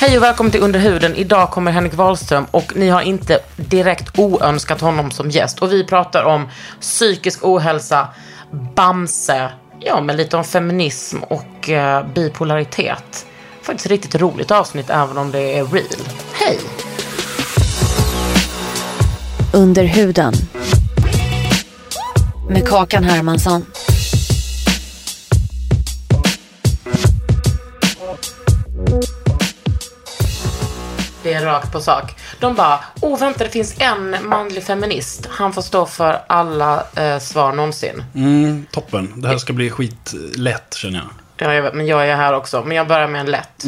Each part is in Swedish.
Hej och välkommen till Under huden. Idag kommer Henrik Wahlström och ni har inte direkt oönskat honom som gäst. Och vi pratar om psykisk ohälsa, Bamse, ja men lite om feminism och eh, bipolaritet. Faktiskt ett riktigt roligt avsnitt även om det är real. Hej! Under huden. Med Kakan Hermansson. Det är rakt på sak. De bara, oh vänta det finns en manlig feminist. Han får stå för alla eh, svar någonsin. Mm, toppen. Det här ska bli skitlätt känner jag. Ja, jag vet, men jag är här också. Men jag börjar med en lätt.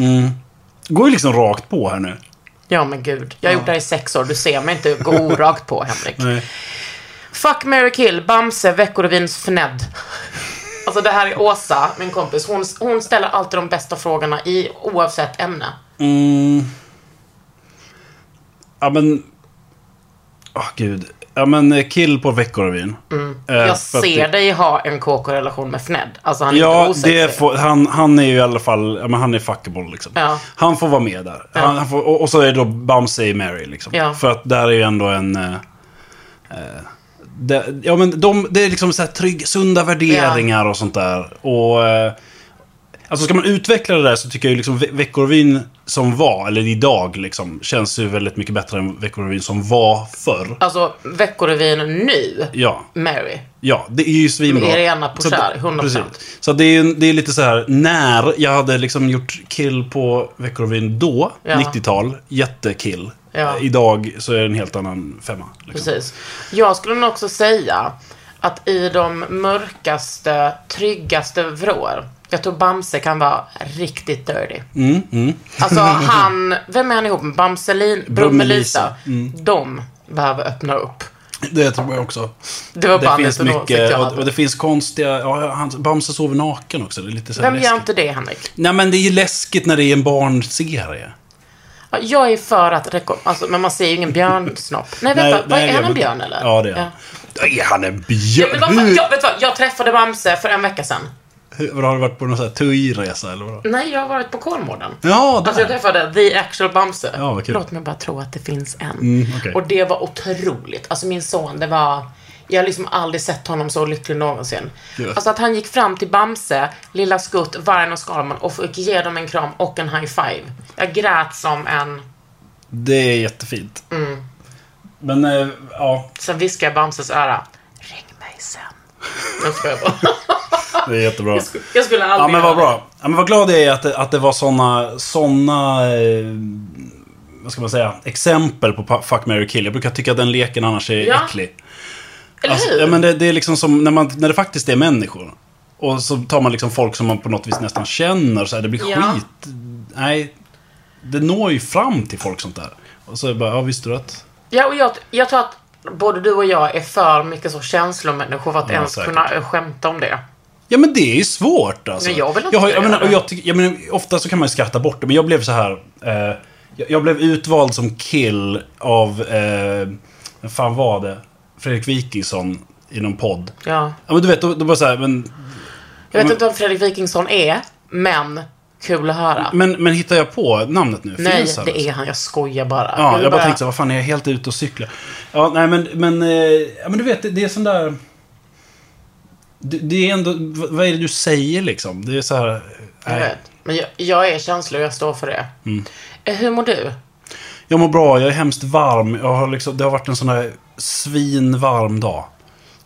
Går ju liksom rakt på här nu. Ja men gud. Jag har gjort det här i sex år. Du ser mig inte gå orakt på Henrik. Nej. Fuck, marry, kill, Bamse, Veckorevins Fnedd. Alltså det här är Åsa, min kompis. Hon, hon ställer alltid de bästa frågorna i oavsett ämne. Ja men... Åh gud. Ja men eh, kill på Veckorevyn. Eh, Jag ser det- dig ha en KK-relation med Fnedd. Alltså han är Ja, inte det får, han, han är ju i alla fall, ja, men han är fuckable liksom. Ja. Han får vara med där. Han, han får, och, och så är det då Bamse Mary liksom. Ja. För att där är ju ändå en... eh, eh, det, ja men de, det är liksom så här trygg, sunda värderingar och sånt där. Och... eh, Alltså ska man utveckla det där så tycker jag ju liksom Ve- Veckorevyn som var, eller idag liksom, känns ju väldigt mycket bättre än Veckorevyn som var förr. Alltså Veckorevyn nu, Ja. Mary. Ja, det är ju svinbra. Med Irena Pochar, Så att- 100%. Precis. Så det är, det är lite så här, när jag hade liksom gjort kill på Veckorevyn då, Ja. 90-tal, jättekill. Ja. Eh, Idag så är det en helt annan femma. Liksom. Precis. Jag skulle nog också säga att i de mörkaste, tryggaste vrår, jag tror Bamse kan vara riktigt dirty. Mm, mm. Alltså han, vem är han ihop med? Bamselin, Brummelisa. Brummelisa. De behöver öppna upp. Det tror jag också. Det var Det finns mycket, och, och det finns konstiga, ja, han, Bamse sover naken också. Det är lite så Vem gör läskigt. inte det, Henrik? Nej men det är ju läskigt när det är en barnserie. Ja, Jag är för att alltså, men man ser ju ingen björnsnopp. Nej, vänta, vad, är jag han en björn eller? Ja, det är han. Är han en björn? Ja, men vad fan, jag, vet vad, jag träffade Bamse för en vecka sedan. Har du varit på någon sån här TUI-resa eller vadå? Nej, jag har varit på Kolmården. Ja, där. Alltså jag träffade the actual Bamse. Ja, vad kul. Låt mig bara tro att det finns en. Mm, okej. Och det var otroligt. Alltså min son, det var... Jag har liksom aldrig sett honom så lycklig någonsin. Ja. Alltså att han gick fram till Bamse, Lilla Skutt, Vargen och Skalman och fick ge dem en kram och en high five. Jag grät som en... Det är jättefint. Mm. Men, eh, ja. Sen i Bamses öra. Ring mig sen. Jag skojar bara. Det är jättebra. Jag skulle- Jag skulle aldrig Ja, men vad bra. Ja, men vad glad jag är att det, att det var såna, såna eh, vad ska man säga, exempel på Fuck, marry, kill. Jag brukar tycka att den leken annars är Ja. äcklig. Eller Alltså, hur? ja, men det, det är liksom som när, man, när det faktiskt är människor. Och så tar man liksom folk som man på något vis nästan känner. Så här, det blir Ja. skit. Nej, det når ju fram till folk sånt där. Och så är det bara, ja visste du att... Ja, och jag, jag tror att både du och jag är för mycket så känslomänniskor för att Ja, ens säkert. kunna eh, skämta om det. Ja men det är ju svårt alltså. Men jag vill inte jag, har- jag menar, jag, tycker- jag menar, Ofta så kan man ju skratta bort det, men jag blev så här. Eh, jag, blev utvald som kill av, eh, vem fan var det? Fredrik Wikingsson i någon podd. Ja. Ja men du vet, då, då bara så här, men, Jag vet Men- inte vem Fredrik Wikingsson är, men kul att höra. men, men hittar jag på namnet nu? Nej, Finns det alltså? är han. Jag skojar bara. Ja, jag bara tänkte så här, vad fan är jag helt ute och cyklar? Ja, nej men, men, eh, ja, men du vet, det, det är sån där... Det, det är ändå, vad är det du säger liksom? Det är så här... Jag Nej. vet. Men jag, jag är känslig och jag står för det. Mm. Eh, Hur mår du? Jag mår bra, jag är hemskt varm. Jag har liksom, det har varit en sån här svinvarm dag.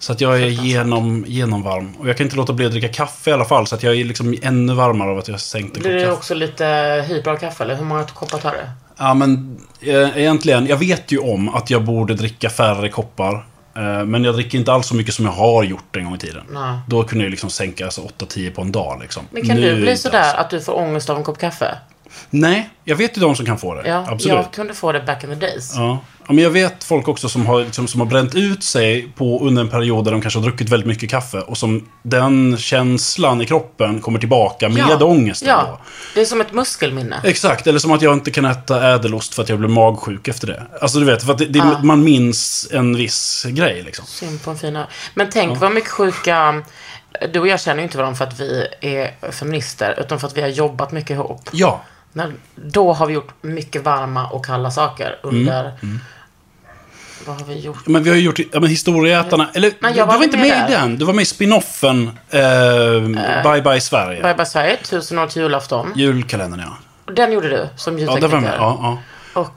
Så att jag är genom, genomvarm. Och jag kan inte låta bli att dricka kaffe i alla fall. Så att jag är liksom ännu varmare av att jag sänkt en Blir kopp kaffe. också lite hyper av kaffe? Eller hur många koppar tar du? Ja, men eh, egentligen. Jag vet ju om att jag borde dricka färre koppar. Eh, men jag dricker inte alls så mycket som jag har gjort en gång i tiden. Nej. Då kunde jag liksom sänka alltså, 8-10 på en dag. Liksom. Men kan Nu du bli sådär alls. att du får ångest av en kopp kaffe? Nej, jag vet ju de som kan få det. Ja, Absolut. jag kunde få det back in the days. Ja. ja, men jag vet folk också som har, liksom, som har bränt ut sig på, under en period där de kanske har druckit väldigt mycket kaffe. Och som den känslan i kroppen kommer tillbaka med Ja. ångesten Ja, då. det är som ett muskelminne. Exakt, eller som att jag inte kan äta ädelost för att jag blev magsjuk efter det. Alltså du vet, för att det, det, Ja. man minns en viss grej liksom. Synd på en fina. Men tänk vad mycket sjuka... Du och jag känner ju inte varandra för att vi är feminister, utan för att vi har jobbat mycket ihop. Ja, När, då har vi gjort mycket varma och kalla saker under... Mm, Vad har vi gjort? men vi har ju gjort, ja men Historieätarna, eller Men du, var var inte med med i den. Du var med i spinoffen eh, Bye Bye Sverige. Bye bye Sverige, tusen år till julafton. Julkalendern ja. Den gjorde du som Ja, ljudtekniker. det var med. Ja, ja. Och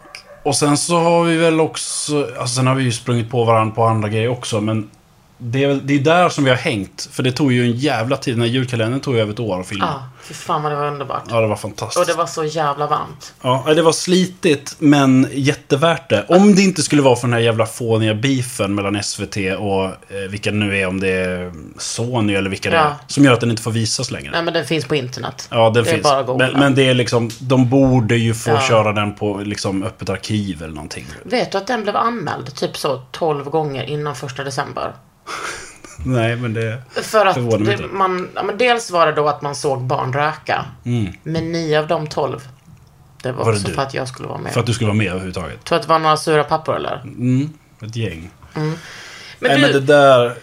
Och sen så har vi väl också, alltså sen har vi ju sprungit på varandra på andra grejer också, men det är, det är där som vi har hängt. För det tog ju en jävla tid. Den här julkalendern tog ju över ett år att filma. ja, fy fan vad det var underbart. Ja, det var fantastiskt. Och det var så jävla varmt. Ja, det var slitigt, men jättevärt det. Om det inte skulle vara för den här jävla fåniga beefen mellan SVT och eh, vilka det nu är, om det är Sony eller vilka det Ja. är. Som gör att den inte får visas längre. Nej men den finns på internet. Ja, den det är finns. bara att googla. men, men det är liksom, de borde ju få Ja. köra den på liksom öppet arkiv eller någonting. Vet du att den blev anmäld typ så 12 gånger innan första december? Nej, men det... För att det. Mm. man, ja, men dels var det då att man såg barn röka. Men nio av de 12, det var, Var det också du? för att jag skulle vara med. För att du skulle vara med överhuvudtaget. Tror att det var några sura pappor eller? Mm, ett gäng. Men Nej, du, men det där...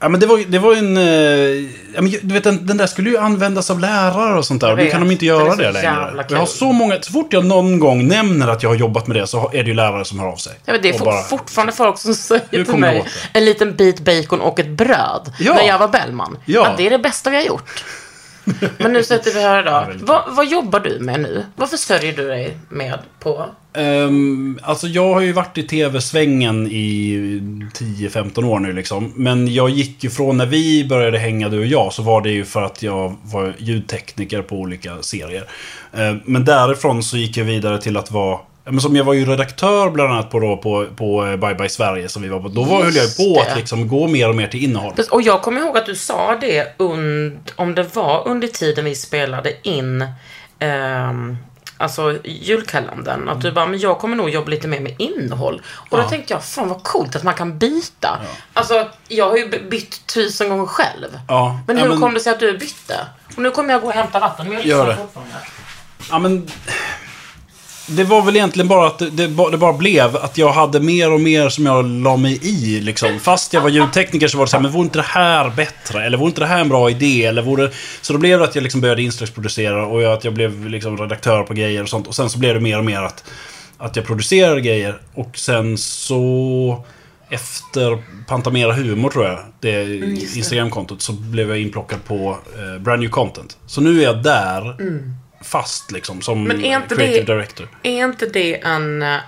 Ja, men det var, det var ju en... eh, Ja, men, du vet, den, den där skulle ju användas av lärare och sånt där. Jag Nu kan de inte göra det jävla längre. Jag har så många... Så fort jag någon gång nämner att jag har jobbat med det så är det ju lärare som hör av sig. ja, men det är Och for, bara- fortfarande folk som säger till mig det? en liten bit bacon och ett bröd. Ja. När jag var Bellman. Ja. Att det är det bästa vi har gjort. Men nu sätter vi här idag. väldigt vad, jobbar du med nu? Vad försörjer du dig med på? Ehm, alltså jag har ju varit i tv-svängen i 10-15 år nu liksom. Men jag gick ju från när vi började hänga du och jag så var det ju för att jag var ljudtekniker på olika serier. Ehm, men därifrån så gick jag vidare till att vara men som jag var ju redaktör bland annat på, då, på, på eh, Bye Bye Sverige som vi var på. Då var, höll jag på det. att liksom gå mer och mer till innehåll. Och jag kommer ihåg att du sa det und, om det var under tiden vi spelade in ehm, alltså julkalendern. Att du bara, men jag kommer nog jobba lite mer med innehåll. Och då Ja. tänkte jag, fan vad coolt att man kan byta. Alltså, jag har ju by- bytt tusen gånger själv. Ja, Men ja, hur men- kom det sig att du bytte? Och nu kommer jag gå och hämta vatten. Men jag lyssnar fortfarande. Ja, men... Det var väl egentligen bara att det, det, ba- det bara blev att jag hade mer och mer som jag la mig i. Liksom. Fast jag var ljudtekniker så var det så här, men vore inte det här bättre? Eller vore inte det här en bra idé? Eller vore... Så då blev det att jag liksom började inslagsproducera och jag, att jag blev liksom redaktör på grejer och sånt. Och sen så blev det mer och mer att, att jag producerade grejer. Och sen så... Efter Pantamera Humor tror jag, det Instagramkontot, så blev jag inplockad på eh, Brand New Content. Så nu är jag där fast liksom som Men är inte creative det- director. Är inte det en uh,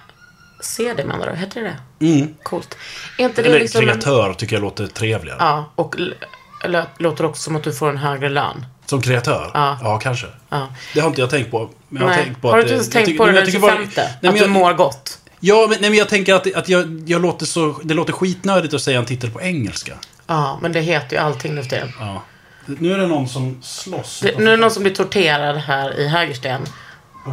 CD menar du? Heter det det? Mm. Coolt. Är inte det Eller liksom en, kreatör tycker jag låter trevligare. Ja, och låter också som att du får en högre lön. Som kreatör? Ja. kanske. Ja. Det har inte jag tänkt på. Men jag har, Nej. tänkt på har du inte eh, ens tänkt på det jag tycker bara- 25? Nej, men att jag- du mår gott? Ja, men, nej, men jag tänker att, att jag, jag låter så... Det låter skitnödigt att säga en titel på engelska. Ja, men det heter ju allting nu för tiden. Ja. Nu är det någon som slåss. Det, nu är det någon som blir torterad här i Hägersten.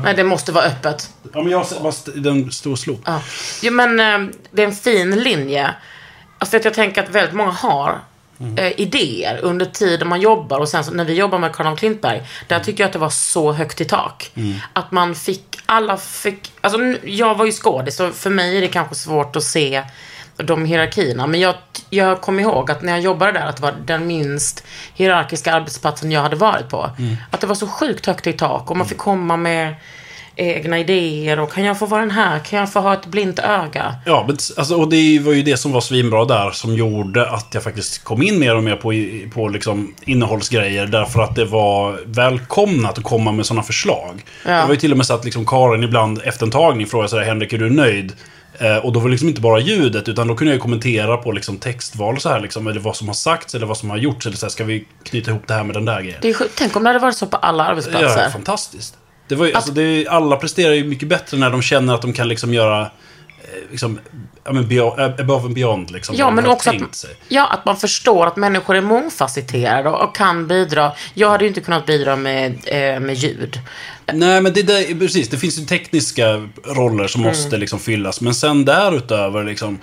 Nej, det måste vara öppet. Ja, men jag sett- fast den och slog. Ja. Jo, men eh, det är en fin linje. Alltså, jag tänker att väldigt många har eh, idéer under tiden man jobbar. Och sen så, när vi jobbar med Karl Klintberg, där tycker jag att det var så högt i tak. Att man fick, alla fick, alltså jag var ju skådis, så för mig är det kanske svårt att se de hierarkierna. Men jag, jag kommer ihåg att när jag jobbade där, att det var den minst hierarkiska arbetsplatsen jag hade varit på. Att det var så sjukt högt i tak och man fick komma med egna idéer och kan jag få vara den här? Kan jag få ha ett blint öga? Ja, men, alltså, och det var ju det som var svinbra där som gjorde att jag faktiskt kom in mer och mer på, på liksom innehållsgrejer. Därför att det var välkomnat att komma med sådana förslag. Ja. Det var ju till och med så att liksom Karin ibland efter en tagning frågade sådär, Henrik är du nöjd? Eh, och då var det liksom inte bara ljudet, utan då kunde jag kommentera på liksom textval så här, liksom, eller vad som har sagts eller vad som har gjorts. Eller så här, ska vi knyta ihop det här med den där grejen? Det är. Tänk om det hade varit så på alla arbetsplatser. Ja, fantastiskt. Det var ju, alltså, det, är- alla presterar ju mycket bättre när de känner att de kan liksom göra... eh, Liksom, ja, men beyond, above and beyond liksom. Ja, men också att, sig. ja, att man förstår att människor är mångfacetterade och, och kan bidra. Jag hade ju inte kunnat bidra med, eh, med ljud. Nej, men det där, precis. Det finns ju tekniska roller som Mm. måste liksom fyllas. Men sen därutöver, liksom,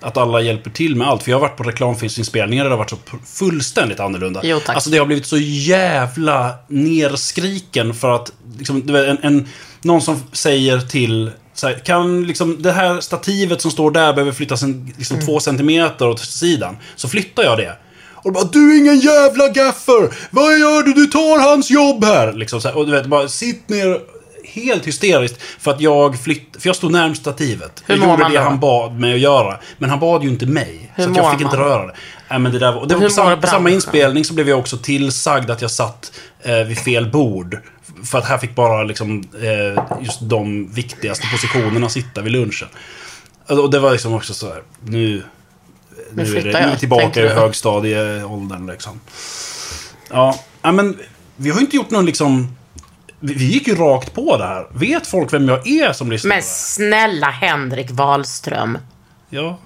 att alla hjälper till med allt. För jag har varit på reklamfilmsinspelningar där det har varit så fullständigt annorlunda. Jo, tack. Alltså det har blivit så jävla nerskriken för att, liksom, en, en, någon som säger till så här, kan liksom, det här stativet som står där behöver flyttas en, liksom, Mm. två centimeter åt sidan. Så flyttar jag det. Och bara, du är ingen jävla gaffer! Vad gör du? Du tar hans jobb här! Liksom så här, och du vet, bara sitt ner helt hysteriskt för att jag flytt, för jag stod närmst stativet. Hur jag gjorde det då? han bad mig att göra. Men han bad ju inte mig. Hur så jag fick inte man? röra det. Nej, men det där var, det var på, sam, på samma inspelning så blev jag också tillsagd att jag satt eh, vid fel bord. För att här fick bara liksom, eh, just de viktigaste positionerna sitta vid lunchen. Och det var liksom också så här, nu... Nu, är, det, nu är vi tillbaka i högstadieåldern liksom. Ja, men vi har ju inte gjort någon liksom... Vi, gick ju rakt på det här. Vet folk vem jag är som lyssnar? Men snälla Henrik Wahlström. Ja.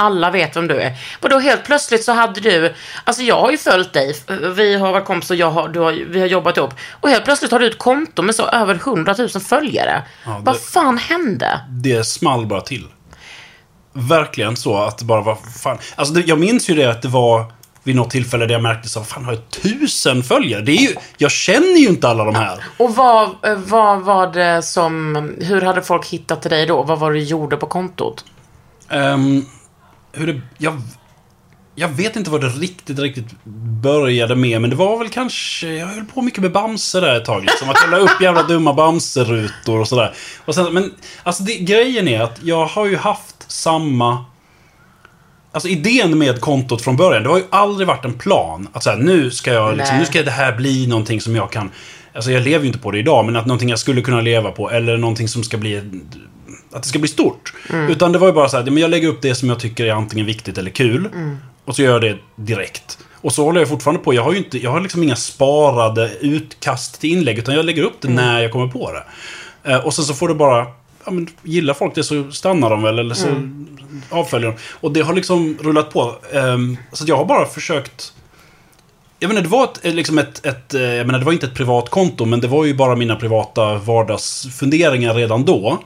Alla vet vem du är. Och då helt plötsligt så hade du, alltså jag har ju följt dig, vi har varit kompisar, jag har, du har, vi har jobbat ihop. Och helt plötsligt har du ett konto med så över 100 000 följare. Ja, det- Vad fan hände? Det small bara till. Verkligen så att det bara var fan. Alltså det, jag minns ju det att det var vid något tillfälle där jag märkte så fan har jag tusen följare? Det är ju, jag känner ju inte alla de här. Och vad, vad var det som, hur hade folk hittat till dig då? Vad var det du gjorde på kontot? Ehm, hur det, jag, jag vet inte vad det riktigt, riktigt började med, men det var väl kanske... Jag höll på mycket med Bamse där ett tag. Liksom, att jag la upp jävla dumma Bamse-rutor och sådär. Och sen, men alltså det, grejen är att jag har ju haft samma... Alltså idén med kontot från början, det har ju aldrig varit en plan. Att säga nu ska jag liksom, nu ska det här bli någonting som jag kan... Alltså jag lever ju inte på det idag, men att någonting jag skulle kunna leva på. Eller någonting som ska bli... Att det ska bli stort. Utan det var ju bara så här, men jag lägger upp det som jag tycker är antingen viktigt eller kul. Och så gör jag det direkt. Och så håller jag fortfarande på. Jag har ju inte, jag har liksom inga sparade utkast till inlägg, utan jag lägger upp det när jag kommer på det. Eh, och sen så får det bara... Ja, men, gillar folk det så stannar de väl, eller så avföljer de. Och det har liksom rullat på. Ehm, så att jag har bara försökt... Jag menar, det var ett, eh, liksom ett, ett, eh, jag menar, det var inte ett privat konto, men det var ju bara mina privata vardagsfunderingar redan då.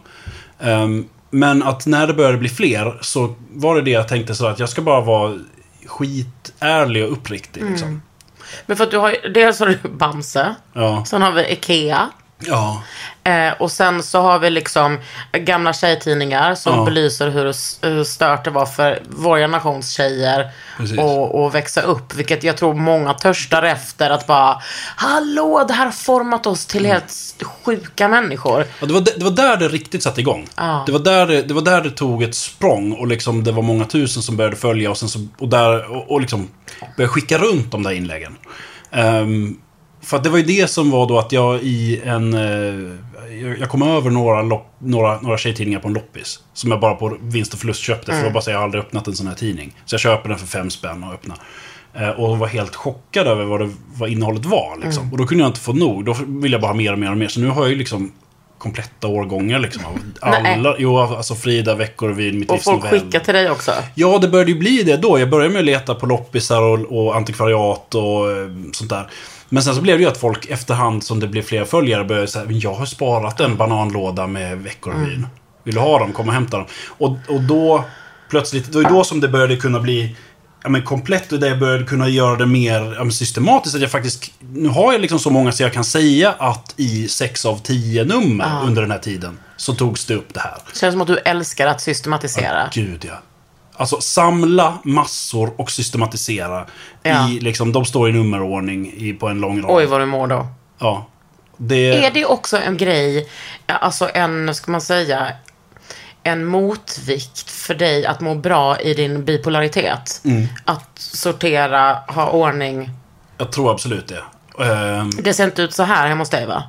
Ehm, men att när det började bli fler så var det det jag tänkte så att jag ska bara vara skitärlig och uppriktig. Liksom. Men för att du har dels har du Bamse, Ja. sen har vi Ikea. Ja. Eh, och sen så har vi liksom gamla tjejtidningar som Ja. belyser hur, hur stört det var för vår generations tjejer och växa upp. Vilket jag tror många törstar efter att bara, hallå, det här har format oss till helt sjuka människor. Ja, det, var, det var där det riktigt satte igång. Ja. Det, var där det, var där det tog ett språng och liksom det var många tusen som började följa och, sen så, och, där, och, och liksom började skicka runt de där inläggen. Ehm, för att det var ju det som var då att jag i en... eh, jag- jag kom över några, lopp, några, några tjejtidningar på en loppis. Som jag bara på vinst och förlust köpte. För det var bara så jag har aldrig öppnat en sån här tidning. Så jag köper den för fem spänn och öppnar. Eh, och var helt chockad över vad, det, vad innehållet var. Liksom. Och då kunde jag inte få nog. Då ville jag bara ha mer och mer och mer. Så nu har jag ju liksom kompletta årgångar liksom. Nej. alla, jo, alltså Frida, Veckorevyn, Mitt Och livs folk novell. skickar till dig också. Ja, det började ju bli det då. Jag började med att leta på loppisar och, och antikvariat och eh, sånt där. Men sen så blev det ju att folk efterhand som det blev fler följare började säga men jag har sparat en bananlåda med Veckorevyn. Vill du ha dem? Kom och hämta dem. Och, och då plötsligt, det var då som det började kunna bli ja, men komplett och jag började kunna göra det mer ja, systematiskt. Att jag faktiskt, nu har jag liksom så många så jag kan säga att i sex av tio nummer under den här tiden så togs det upp det här. Känns som att du älskar att systematisera. Gud ja. Alltså samla massor och systematisera. Ja. I, liksom, de står i nummerordning i, på en lång rad. Oj, vad du mår då. Ja. Det, Är det också en grej, alltså en, ska man säga, en motvikt för dig att må bra i din bipolaritet? Mm. Att sortera, ha ordning. Jag tror absolut det. Ehm, Det ser inte ut så här hemma hos dig va?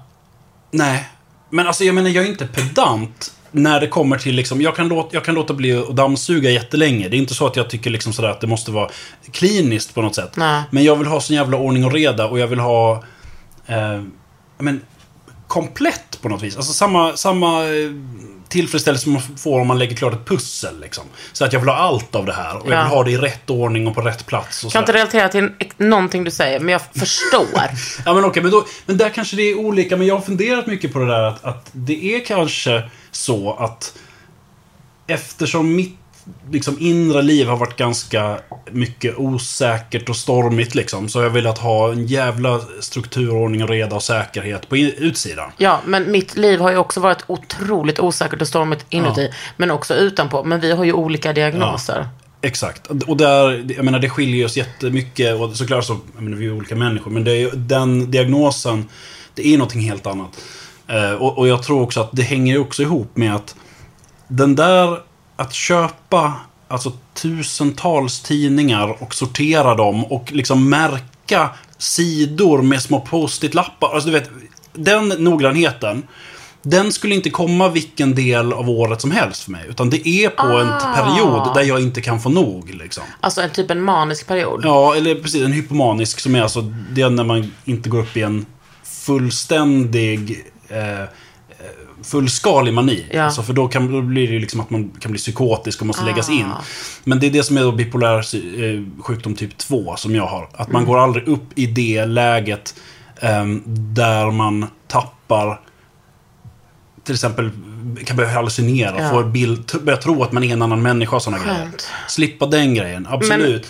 Nej. Men alltså jag menar, jag är inte pedant när det kommer till liksom, jag kan, låta, jag kan låta bli att dammsuga jättelänge. Det är inte så att jag tycker liksom sådär att det måste vara kliniskt på något sätt. Nej. Men jag vill ha sån jävla ordning och reda och jag vill ha, eh, men, komplett på något vis. Alltså samma, samma eh, tillfredsställelse man får om man lägger klart ett pussel. Liksom. Så att jag vill ha allt av det här. Och jag Ja. vill ha det i rätt ordning och på rätt plats. Och Kan inte relatera till någonting du säger, men jag förstår. Ja men okej, men, då, men där kanske det är olika. Men jag har funderat mycket på det där att, att det är kanske så att eftersom mitt liksom, inre liv har varit ganska mycket osäkert och stormigt liksom, så jag velat ha en jävla struktur, ordning och reda och säkerhet på utsidan. Ja, men mitt liv har ju också varit otroligt osäkert och stormigt inuti, men också utanpå. Men vi har ju olika diagnoser. Exakt. Och där, jag menar, det skiljer oss jättemycket. Och såklart så, jag menar, vi är olika människor. Men det är, den diagnosen, det är någonting helt annat. Eh, och, och jag tror också att det hänger också ihop med att den där, att köpa alltså tusentals tidningar och sortera dem och liksom märka sidor med små post-it-lappar. Alltså du vet, den noggrannheten. Den skulle inte komma vilken del av året som helst för mig. Utan det är på en period där jag inte kan få nog. Liksom. Alltså en typ en manisk period. Ja, eller precis. En hypomanisk som är alltså, det är när man inte går upp i en fullständig eh, fullskalig mani. Ja. Alltså, för då, kan, då blir det ju liksom att man kan bli psykotisk och måste Ah. läggas in. Men det är det som är då bipolär eh, sjukdom typ 2 som jag har. Att man Mm. går aldrig upp i det läget ehm, där man tappar till exempel kan börja hallucinera, Ja. få bild, börja tro att man är en annan människa och sådana grejer. Skönt. Slippa den grejen, absolut.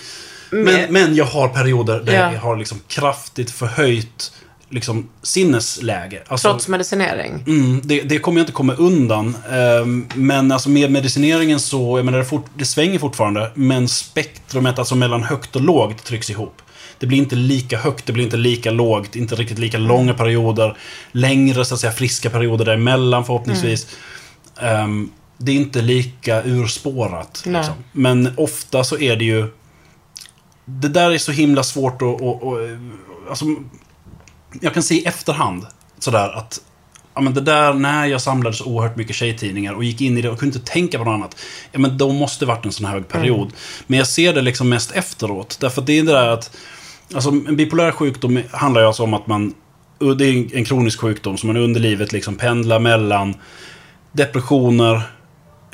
Men, Men- men, jag har perioder där Ja. jag har liksom kraftigt förhöjt liksom, sinnesläge. Alltså, Trots medicinering. Mm, det, det kommer jag inte komma undan. Ehm, men alltså med medicineringen så, jag menar, det, fort, det svänger fortfarande. Men spektrumet, alltså mellan högt och lågt, trycks ihop. Det blir inte lika högt, det blir inte lika lågt, inte riktigt lika långa perioder. Längre, så att säga, friska perioder däremellan förhoppningsvis. Ehm, det är inte lika urspårat. Liksom. Men ofta så är det ju... Det där är så himla svårt att alltså, jag kan se i efterhand sådär att Ja, men det där, när jag samlade så oerhört mycket tjejtidningar och gick in i det och kunde inte tänka på något annat. Ja, men då måste det varit en sån här hög period. Men jag ser det liksom mest efteråt. Därför att det är det där att... Alltså, en bipolär sjukdom handlar ju alltså om att man... Det är en kronisk sjukdom som man under livet liksom pendlar mellan depressioner,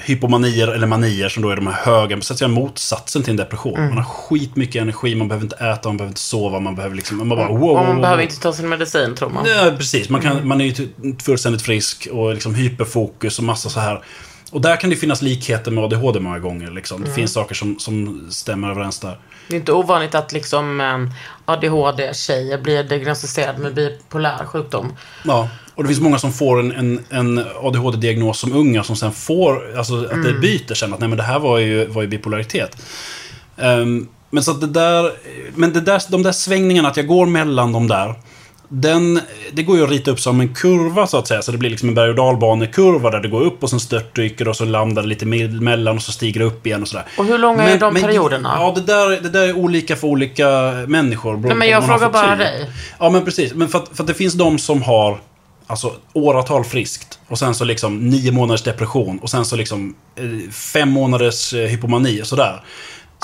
hypomanier eller manier som då är de här höga, så att säga motsatsen till en depression. Mm. Man har skitmycket energi, man behöver inte äta, man behöver inte sova, man behöver liksom... Man bara, wow, man behöver inte ta sin medicin, tror man. Ja, precis. Man, Mm. kan, man är ju ty- fullständigt frisk och liksom hyperfokus och massa så här. Och där kan det finnas likheter med ADHD många gånger. Liksom. Mm. Det finns saker som, som stämmer överens där. Det är inte ovanligt att liksom ADHD-tjejer blir diagnostiserad med bipolär sjukdom. Ja, och det finns många som får en, en, en ADHD-diagnos som unga som sen får, alltså att det byter sen. Att nej men det här var ju, var ju bipolaritet. Ehm, men så att det där, men det där, de där svängningarna, att jag går mellan de där. Den, det går ju att rita upp som en kurva så att säga. Så det blir liksom en berg och dalbanekurva där det går upp och sen störtdyker och så landar det lite mellan och så stiger det upp igen och sådär. Och hur långa är de perioderna? Ja, det där, det där är olika för olika människor. Nej, men jag frågar bara typ. dig. Ja, men precis. Men för att, för att det finns de som har alltså, åratal friskt. Och sen så liksom nio månaders depression. Och sen så liksom eh, fem månaders eh, hypomani och sådär.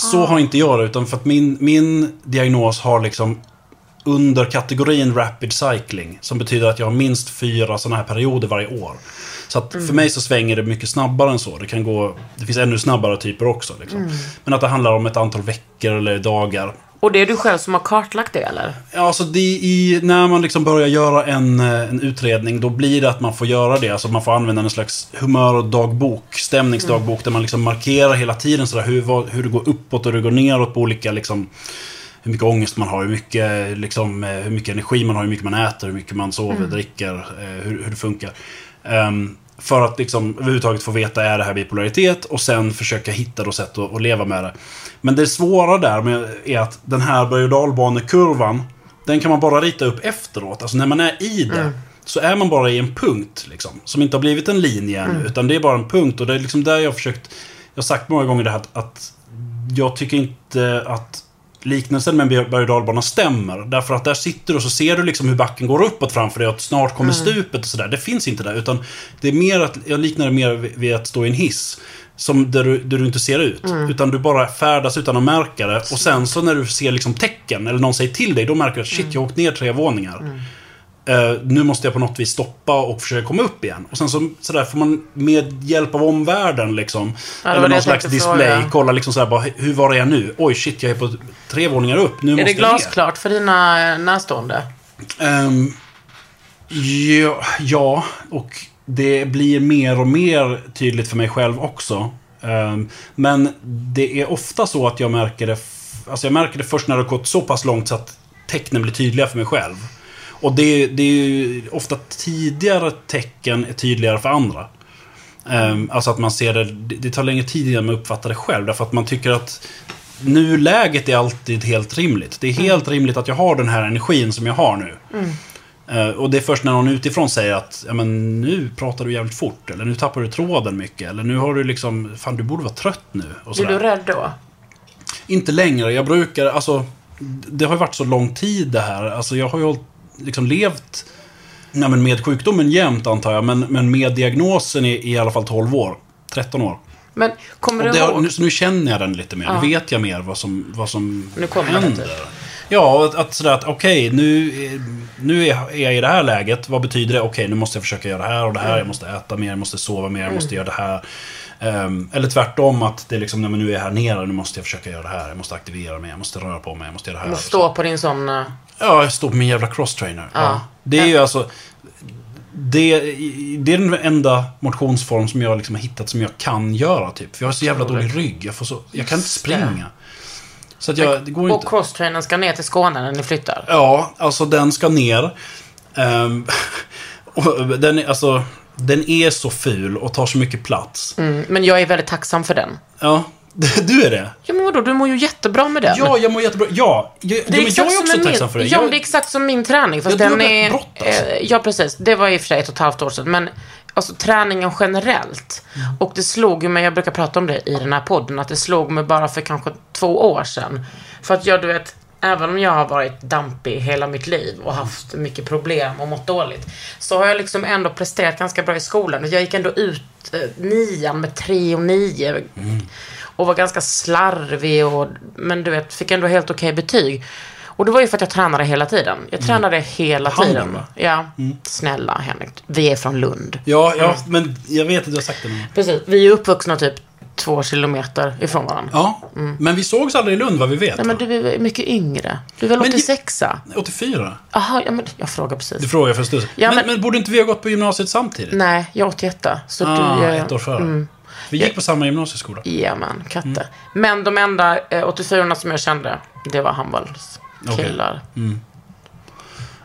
Så har inte jag det, utan för att min, min diagnos har liksom under kategorin rapid cycling. Som betyder att jag har minst fyra sådana här perioder varje år. Så att för mig så svänger det mycket snabbare än så. Det kan gå... Det finns ännu snabbare typer också. Liksom. Men att det handlar om ett antal veckor eller dagar. Och det är du själv som har kartlagt det, eller? Ja, alltså det i, när man liksom börjar göra en, eh, en utredning, då blir det att man får göra det. Alltså man får använda en slags humördagbok, stämningsdagbok, där man liksom markerar hela tiden sådär hur, hur det går uppåt och hur det går neråt på olika liksom, hur mycket ångest man har, hur mycket, liksom, eh, hur mycket energi man har, hur mycket man äter, hur mycket man sover, dricker, eh, hur, hur det funkar. Ehm, för att liksom överhuvudtaget få veta, är det här bipolaritet? Och sen försöka hitta då sätt att, att leva med det. Men det svåra där med, är att den här berg och dalbanekurvan, den kan man bara rita upp efteråt. Alltså när man är i det, så är man bara i en punkt. Liksom, som inte har blivit en linje ännu, utan det är bara en punkt. Och det är liksom där jag har försökt... Jag har sagt många gånger det här att, att jag tycker inte att liknelsen med en berg och dalbana stämmer. Därför att där sitter du och så ser du liksom hur backen går uppåt framför dig och att snart kommer stupet och sådär. Det finns inte där. Utan det är mer att, jag liknar det mer vid att stå i en hiss. Som där du, där du inte ser ut. Utan du bara färdas utan att märka det. Och sen så när du ser liksom tecken, eller någon säger till dig, då märker du att shit, jag har åkt ner tre våningar. Eh, nu måste jag på något vis stoppa och försöka komma upp igen. Och sen så, så där får man med hjälp av omvärlden liksom. Ja, eller någon jag slags display. fråga. Kolla liksom så här, bara, hur var är jag nu? Oj, shit, jag är på tre våningar upp. Nu Är måste det jag glasklart för dina närstående? Ehm, ja, ja, och det blir mer och mer tydligt för mig själv också. Ehm, men det är ofta så att jag märker det... Alltså jag märker det först när det har gått så pass långt så att tecknen blir tydliga för mig själv. Och det, det är ju ofta tidigare tecken är tydligare för andra. Ehm, alltså att man ser det, det tar längre tid innan man uppfattar det själv. Därför att man tycker att nuläget är alltid helt rimligt. Det är helt rimligt att jag har den här energin som jag har nu. Eh, och det är först när någon utifrån säger att ja, men nu pratar du jävligt fort. Eller nu tappar du tråden mycket. Eller nu har du liksom, fan du borde vara trött nu. Och Blir du rädd då? Inte längre. Jag brukar, alltså... Det har ju varit så lång tid det här. Alltså jag har ju hållit- liksom levt nej, men med sjukdomen jämt antar jag. Men, men med diagnosen i, i alla fall 12 år. 13 år. Men kommer du det, ihåg? nu, nu känner jag den lite mer. Ja. Nu vet jag mer vad som, vad som Nu kommer händer. typ. Ja, att, att sådär att okej, nu, är- nu är jag- i det här läget. Vad betyder det? Okej, nu måste jag försöka göra det här och det här. Mm. Jag måste äta mer, jag måste sova mer, jag måste göra det här. Ehm, eller tvärtom, att det är liksom, nej, men nu är jag här nere, nu måste jag försöka göra det här. Jag måste aktivera mig, jag måste röra på mig, jag måste göra det här. Du stå på din sån... Ja, jag står på min jävla crosstrainer. Ja. Ja. Det är ju alltså... Det, det är den enda motionsform som jag liksom har hittat som jag kan göra, typ. För jag har så jävla dålig rygg. Jag, får så, jag kan inte springa. Så att jag, det går Och inte... crosstrainern ska ner till Skåne när ni flyttar. Ja, alltså den ska ner. Och den, är, alltså, den är så ful och tar så mycket plats. Mm, men jag är väldigt tacksam för den. Ja, du är det? Ja, men vadå? Du mår ju jättebra med den. Ja, jag mår jättebra. Ja, jag, Det ja, är men jag är också som tacksam min, för det. Ja, Jag- men det är exakt som min träning. Fast Ja, den är... brott, alltså. eh, ja, precis. Det var i och för sig ett och ett halvt år sedan. Men alltså träningen generellt. Mm. Och det slog ju mig, jag brukar prata om det i den här podden, att det slog mig bara för kanske två år sedan. För att jag, du vet, även om jag har varit dampig hela mitt liv och haft mycket problem och mått dåligt. Så har jag liksom ändå presterat ganska bra i skolan. Jag gick ändå ut eh, nian med tre och nio. Mm. Och var ganska slarvig och, men du vet, fick ändå helt okej betyg. Och det var ju för att jag tränade hela tiden. Jag tränade hela Handen, tiden. va? Ja. Snälla Henrik, vi är från Lund. Ja, ja, men jag vet att du har sagt det. Precis, vi är uppvuxna typ två kilometer ifrån varandra. Ja, men vi sågs aldrig i Lund vad vi vet. Nej men du är mycket yngre. Du är väl Men- 86 84? Jaha, ja men jag frågar precis. Du frågar för en stund. Ja, men, men- men borde inte vi ha gått på gymnasiet samtidigt? Nej, jag är 81. Så ah, du är... ett år före. Vi gick på samma gymnasieskola. Jajamän, katte. Mm. Men de enda eh, 84 som jag kände, det var handbollskillar.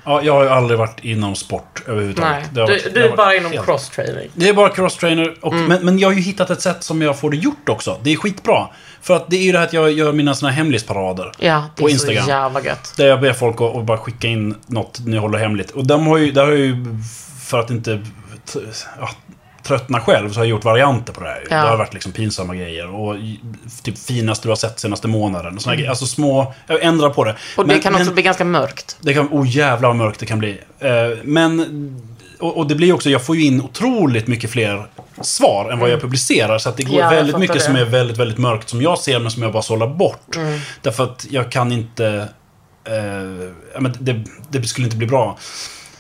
Ja, jag har ju aldrig varit inom sport överhuvudtaget. Nej, Det du, varit- det du har är bara inom helt- cross-training. Det är bara crosstrainer. Och, Mm. men, men jag har ju hittat ett sätt som jag får det gjort också. Det är skitbra. För att det är ju det här att jag gör mina såna hemlisparader. Ja, det På är Instagram. så jävla gött. Där jag ber folk att, att bara skicka in något ni håller hemligt. Och de har ju, där har ju, för att inte ja, tröttna själv, så har jag gjort varianter på det här. Ja. Det har varit liksom pinsamma grejer. Och typ finaste du har sett senaste månaden. Och såna grejer. Alltså små, jag ändrar på det. Mm. Och det Men- kan men- också bli ganska mörkt. det kan, oh jävlar vad mörkt det kan bli. Eh, men, och, det blir också, jag får ju in otroligt mycket fler svar än vad jag publicerar. Så att det går Mm. Ja, väldigt mycket det. som är väldigt, väldigt mörkt som jag ser men som jag bara sållar bort. Mm. Därför att jag kan inte... Eh, men det, det skulle inte bli bra.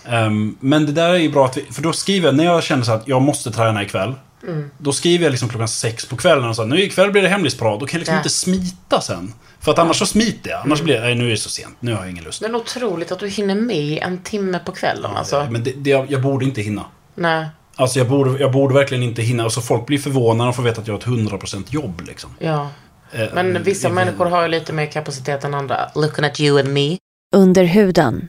Ehm, men det där är ju bra, att vi, för då skriver jag, när jag känner så att jag måste träna ikväll. Mm. Då skriver jag liksom klockan sex på kvällen och så här, nu ikväll blir det hemlisparad. Då kan jag liksom Ja. inte smita sen. För att annars så smiter jag. Annars blir det, nej nu är det så sent, nu har jag ingen lust. Men otroligt att du hinner med en timme på kvällen alltså. Men det, det, jag borde inte hinna. Nej, Alltså jag borde, jag borde verkligen inte hinna. Alltså folk blir förvånade och får veta att jag har ett 100% jobb liksom. ja. Eh, Men vissa det- människor har ju lite mer kapacitet än andra. Looking at you and me. Under huden.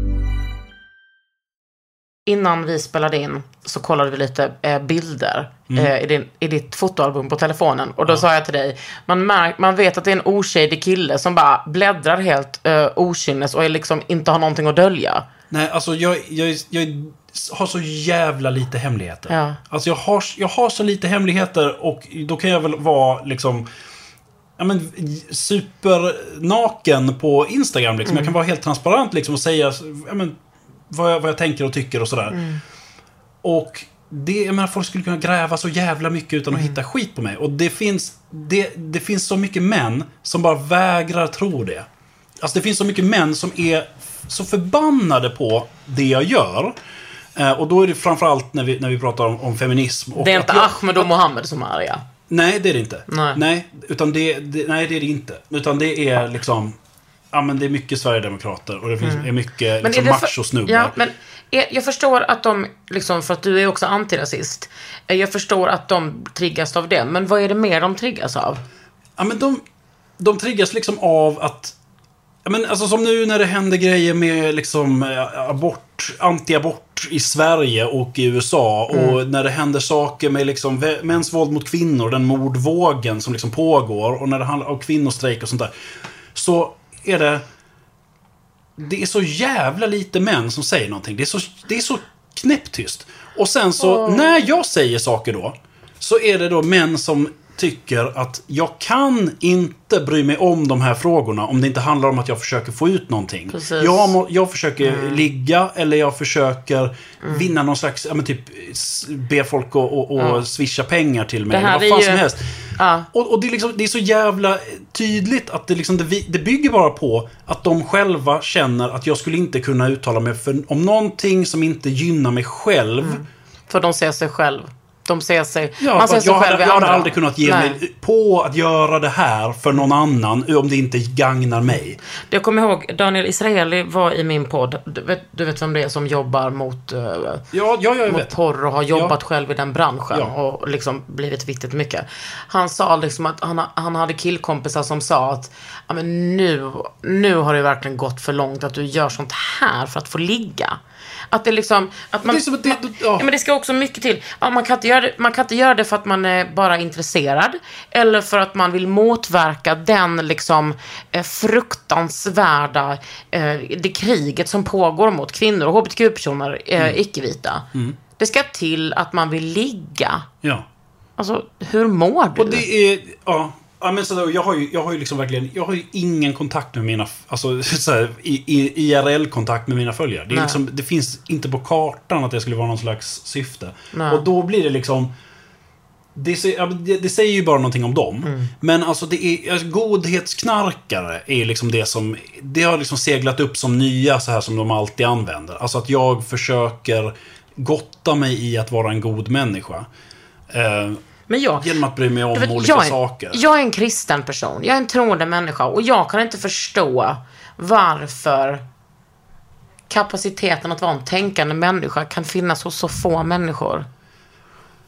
Innan vi spelade in så kollade vi lite eh, bilder eh, i, din, i ditt fotoalbum på telefonen. Och då sa jag till dig, man, märk, man vet att det är en oshady kille som bara bläddrar helt eh, okynnes och är liksom inte har någonting att dölja. Nej, alltså jag, jag, jag har så jävla lite hemligheter. Ja. Alltså jag har, jag har så lite hemligheter och då kan jag väl vara liksom... Ja men supernaken på Instagram liksom. Jag kan vara helt transparent liksom och säga ja, men, vad, jag, vad jag tänker och tycker och sådär. Och det, jag menar, folk skulle kunna gräva så jävla mycket utan att hitta skit på mig. Och det finns, det, det finns så mycket män som bara vägrar tro det. Alltså det finns så mycket män som är så förbannade på det jag gör. Eh, och då är det framförallt när vi, när vi pratar om, om feminism. Det är inte jag- Ahmed och Mohammed som är arga. Nej, det är det inte. Nej. utan det, det, nej, det är det inte. Utan det är liksom... Ja, men det är mycket Sverigedemokrater och det finns, är mycket liksom, Mm. är det för- machosnubbar. Ja, men är, jag förstår att de, liksom, för att du är också antirasist. Eh, Jag förstår att de triggas av det. Men vad är det mer de triggas av? Ja, men de, de triggas liksom av att... Men alltså som nu när det händer grejer med liksom eh, abort, anti-abort i Sverige och i USA. Och när det händer saker med liksom mäns våld mot kvinnor, den mordvågen som liksom pågår. Och när det handlar om kvinnostrejk och sånt där. Så är det... Det är så jävla lite män som säger någonting. Det är så, det är så knäpptyst. Och sen så, när jag säger saker då, så är det då män som tycker att jag kan inte bry mig om de här frågorna om det inte handlar om att jag försöker få ut någonting. Precis. Mm. Jag, må, jag försöker ligga eller jag försöker vinna någon slags, ja men typ be folk att och, och swisha pengar till mig. Eller vad fan är som ju- helst. Ja. Och, och det, är liksom, det är så jävla tydligt att det, liksom, det, det bygger bara på att de själva känner att jag skulle inte kunna uttala mig för, om någonting som inte gynnar mig själv. För de ser sig själv. De ser sig... Ja, man ser sig jag, själv hade, jag hade aldrig kunnat ge Nej. mig på att göra det här för någon annan om det inte gagnar mig. Jag kommer ihåg, Daniel Israeli var i min podd. Du vet, du vet vem det är som jobbar mot, eh, Ja, ja, jag mot vet. porr och har jobbat Ja. själv i den branschen Ja. och liksom blivit viktigt mycket. Han sa liksom att han, han hade killkompisar som sa att men nu, nu har det verkligen gått för långt att du gör sånt här för att få ligga. Att det liksom... Att man, Det att det- man, ja. ja. men det ska också mycket till. Ja, man, kan inte göra det, man kan inte göra det för att man är bara intresserad. Eller för att man vill motverka den liksom eh, fruktansvärda, eh, det kriget som pågår mot kvinnor och hbtq-personer, eh, Mm. icke-vita. Det ska till att man vill ligga. Ja. Alltså, hur mår du? Och det är, ja. Ja, men så då, jag har ju, jag har ju liksom verkligen, jag har ju ingen kontakt med mina, alltså så IRL-kontakt med mina följare. Det, liksom, det finns inte på kartan att det skulle vara någon slags syfte. Nej. Och då blir det liksom, det, det säger ju bara någonting om dem. Mm. Men alltså det är, alltså, godhetsknarkare är liksom det som, det har liksom seglat upp som nya så här som de alltid använder. Alltså att jag försöker gotta mig i att vara en god människa. Eh, men jag, genom att bry mig om vet, olika jag, är, saker. jag är en kristen person. Jag är en troende människa. Och jag kan inte förstå varför kapaciteten att vara en tänkande människa kan finnas hos så få människor.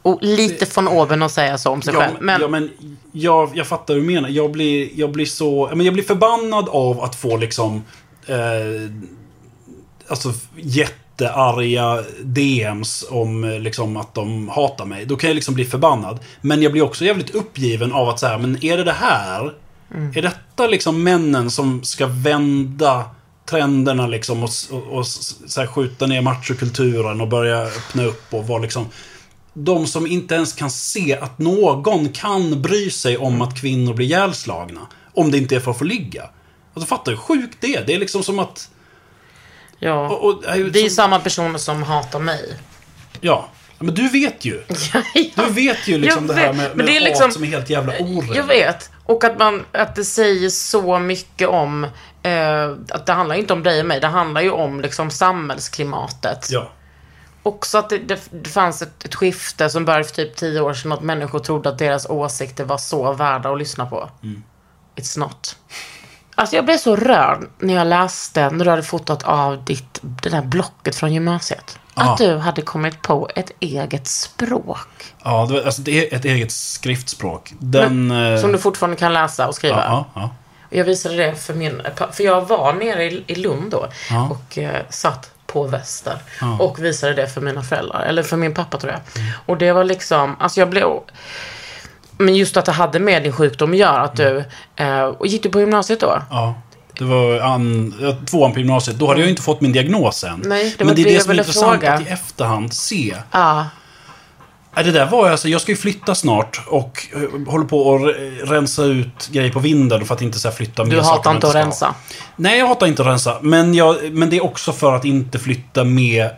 Och lite från oben att säga så om sig Ja, själv. men, ja, men jag, jag fattar hur du menar. Jag blir, jag blir så... Men jag blir förbannad av att få liksom... Eh, alltså jättearga DMs om eh, liksom att de hatar mig. Då kan jag liksom bli förbannad. Men jag blir också jävligt uppgiven av att säga, men är det det här? Är detta liksom männen som ska vända trenderna liksom och, och, och så här, skjuta ner machokulturen och börja öppna upp och vara liksom... de som inte ens kan se att någon kan bry sig om att kvinnor blir ihjälslagna. Om det inte är för att få ligga. Alltså fattar hur sjukt det är? Det är liksom som att... Ja. Och, och, ju det är ju som- samma personer som hatar mig. Ja. Men du vet ju. Du vet ju liksom Jag det här vet, med, med det är hat liksom- som är helt jävla orätt. Jag vet. Och att, man, att det säger så mycket om... Eh, att det handlar inte om dig och mig. Det handlar ju om liksom samhällsklimatet. Ja. Också att det, det, det fanns ett, ett skifte som började för typ tio år sedan. Att människor trodde att deras åsikter var så värda att lyssna på. Mm. It's not. Alltså jag blev så rörd när jag läste, när du hade fotat av ditt, det där blocket från gymnasiet. Att Ja. du hade kommit på ett eget språk. Ja, det, var- alltså, det är ett eget skriftspråk. Den... eh, Som du fortfarande kan läsa och skriva. ja, ja, ja. Jag visade det för min... För jag var nere i, i Lund då. Och eh, satt på Väster. Och visade det för mina föräldrar. Eller för min pappa tror jag. Och det var liksom... Alltså jag blev... Men just att det hade med din sjukdom att göra. Att du... Eh, och gick du på gymnasiet då? Ja. Det var an, ja, tvåan på gymnasiet. Då hade jag ju inte fått min diagnos än. Nej, det Men det är det det som är intressant fråga. att i efterhand se. Ja. Det där var alltså, jag ska ju flytta snart och eh, håller på att re- rensa ut grejer på vinden för att inte så flytta Du mer saker hatar man inte att rensa. Nej, jag hatar inte att rensa. Men, jag, men det är också för att inte flytta med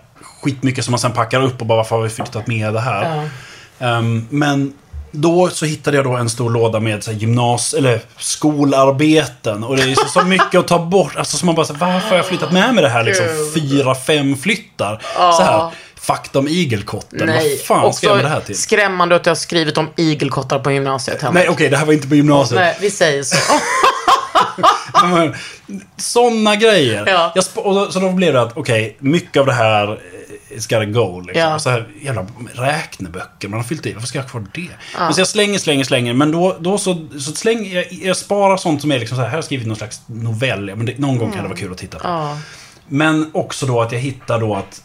skitmycket som man sen packar upp och bara varför har vi flyttat med det här? Ehm, men då så hittade jag då en stor låda med så här, gymnas eller skolarbeten. Och det är så, så mycket att ta bort. Alltså så man bara så varför har jag flyttat med mig det här liksom? Fyra, fem flyttar. Så här, fakta om igelkotten. Vad fan ska jag med det här till? skrämmande att du har skrivit om igelkottar på gymnasiet. Henrik. Nej, okej, det här var inte på gymnasiet. Nej, vi säger så. Sådana grejer. Ja. Jag så då blev det att, okej, mycket av det här ska det go. Liksom. Ja. Så här jävla räkneböcker man har fyllt i. Varför ska jag ha kvar det? Men så jag slänger, slänger, slänger. Men då, då så, så slänger jag, jag sparar sånt som är liksom så här, här har jag skrivit någon slags novell. Ja, Men det, någon gång kan det vara kul att titta på. Ja. Men också då att jag hittar då att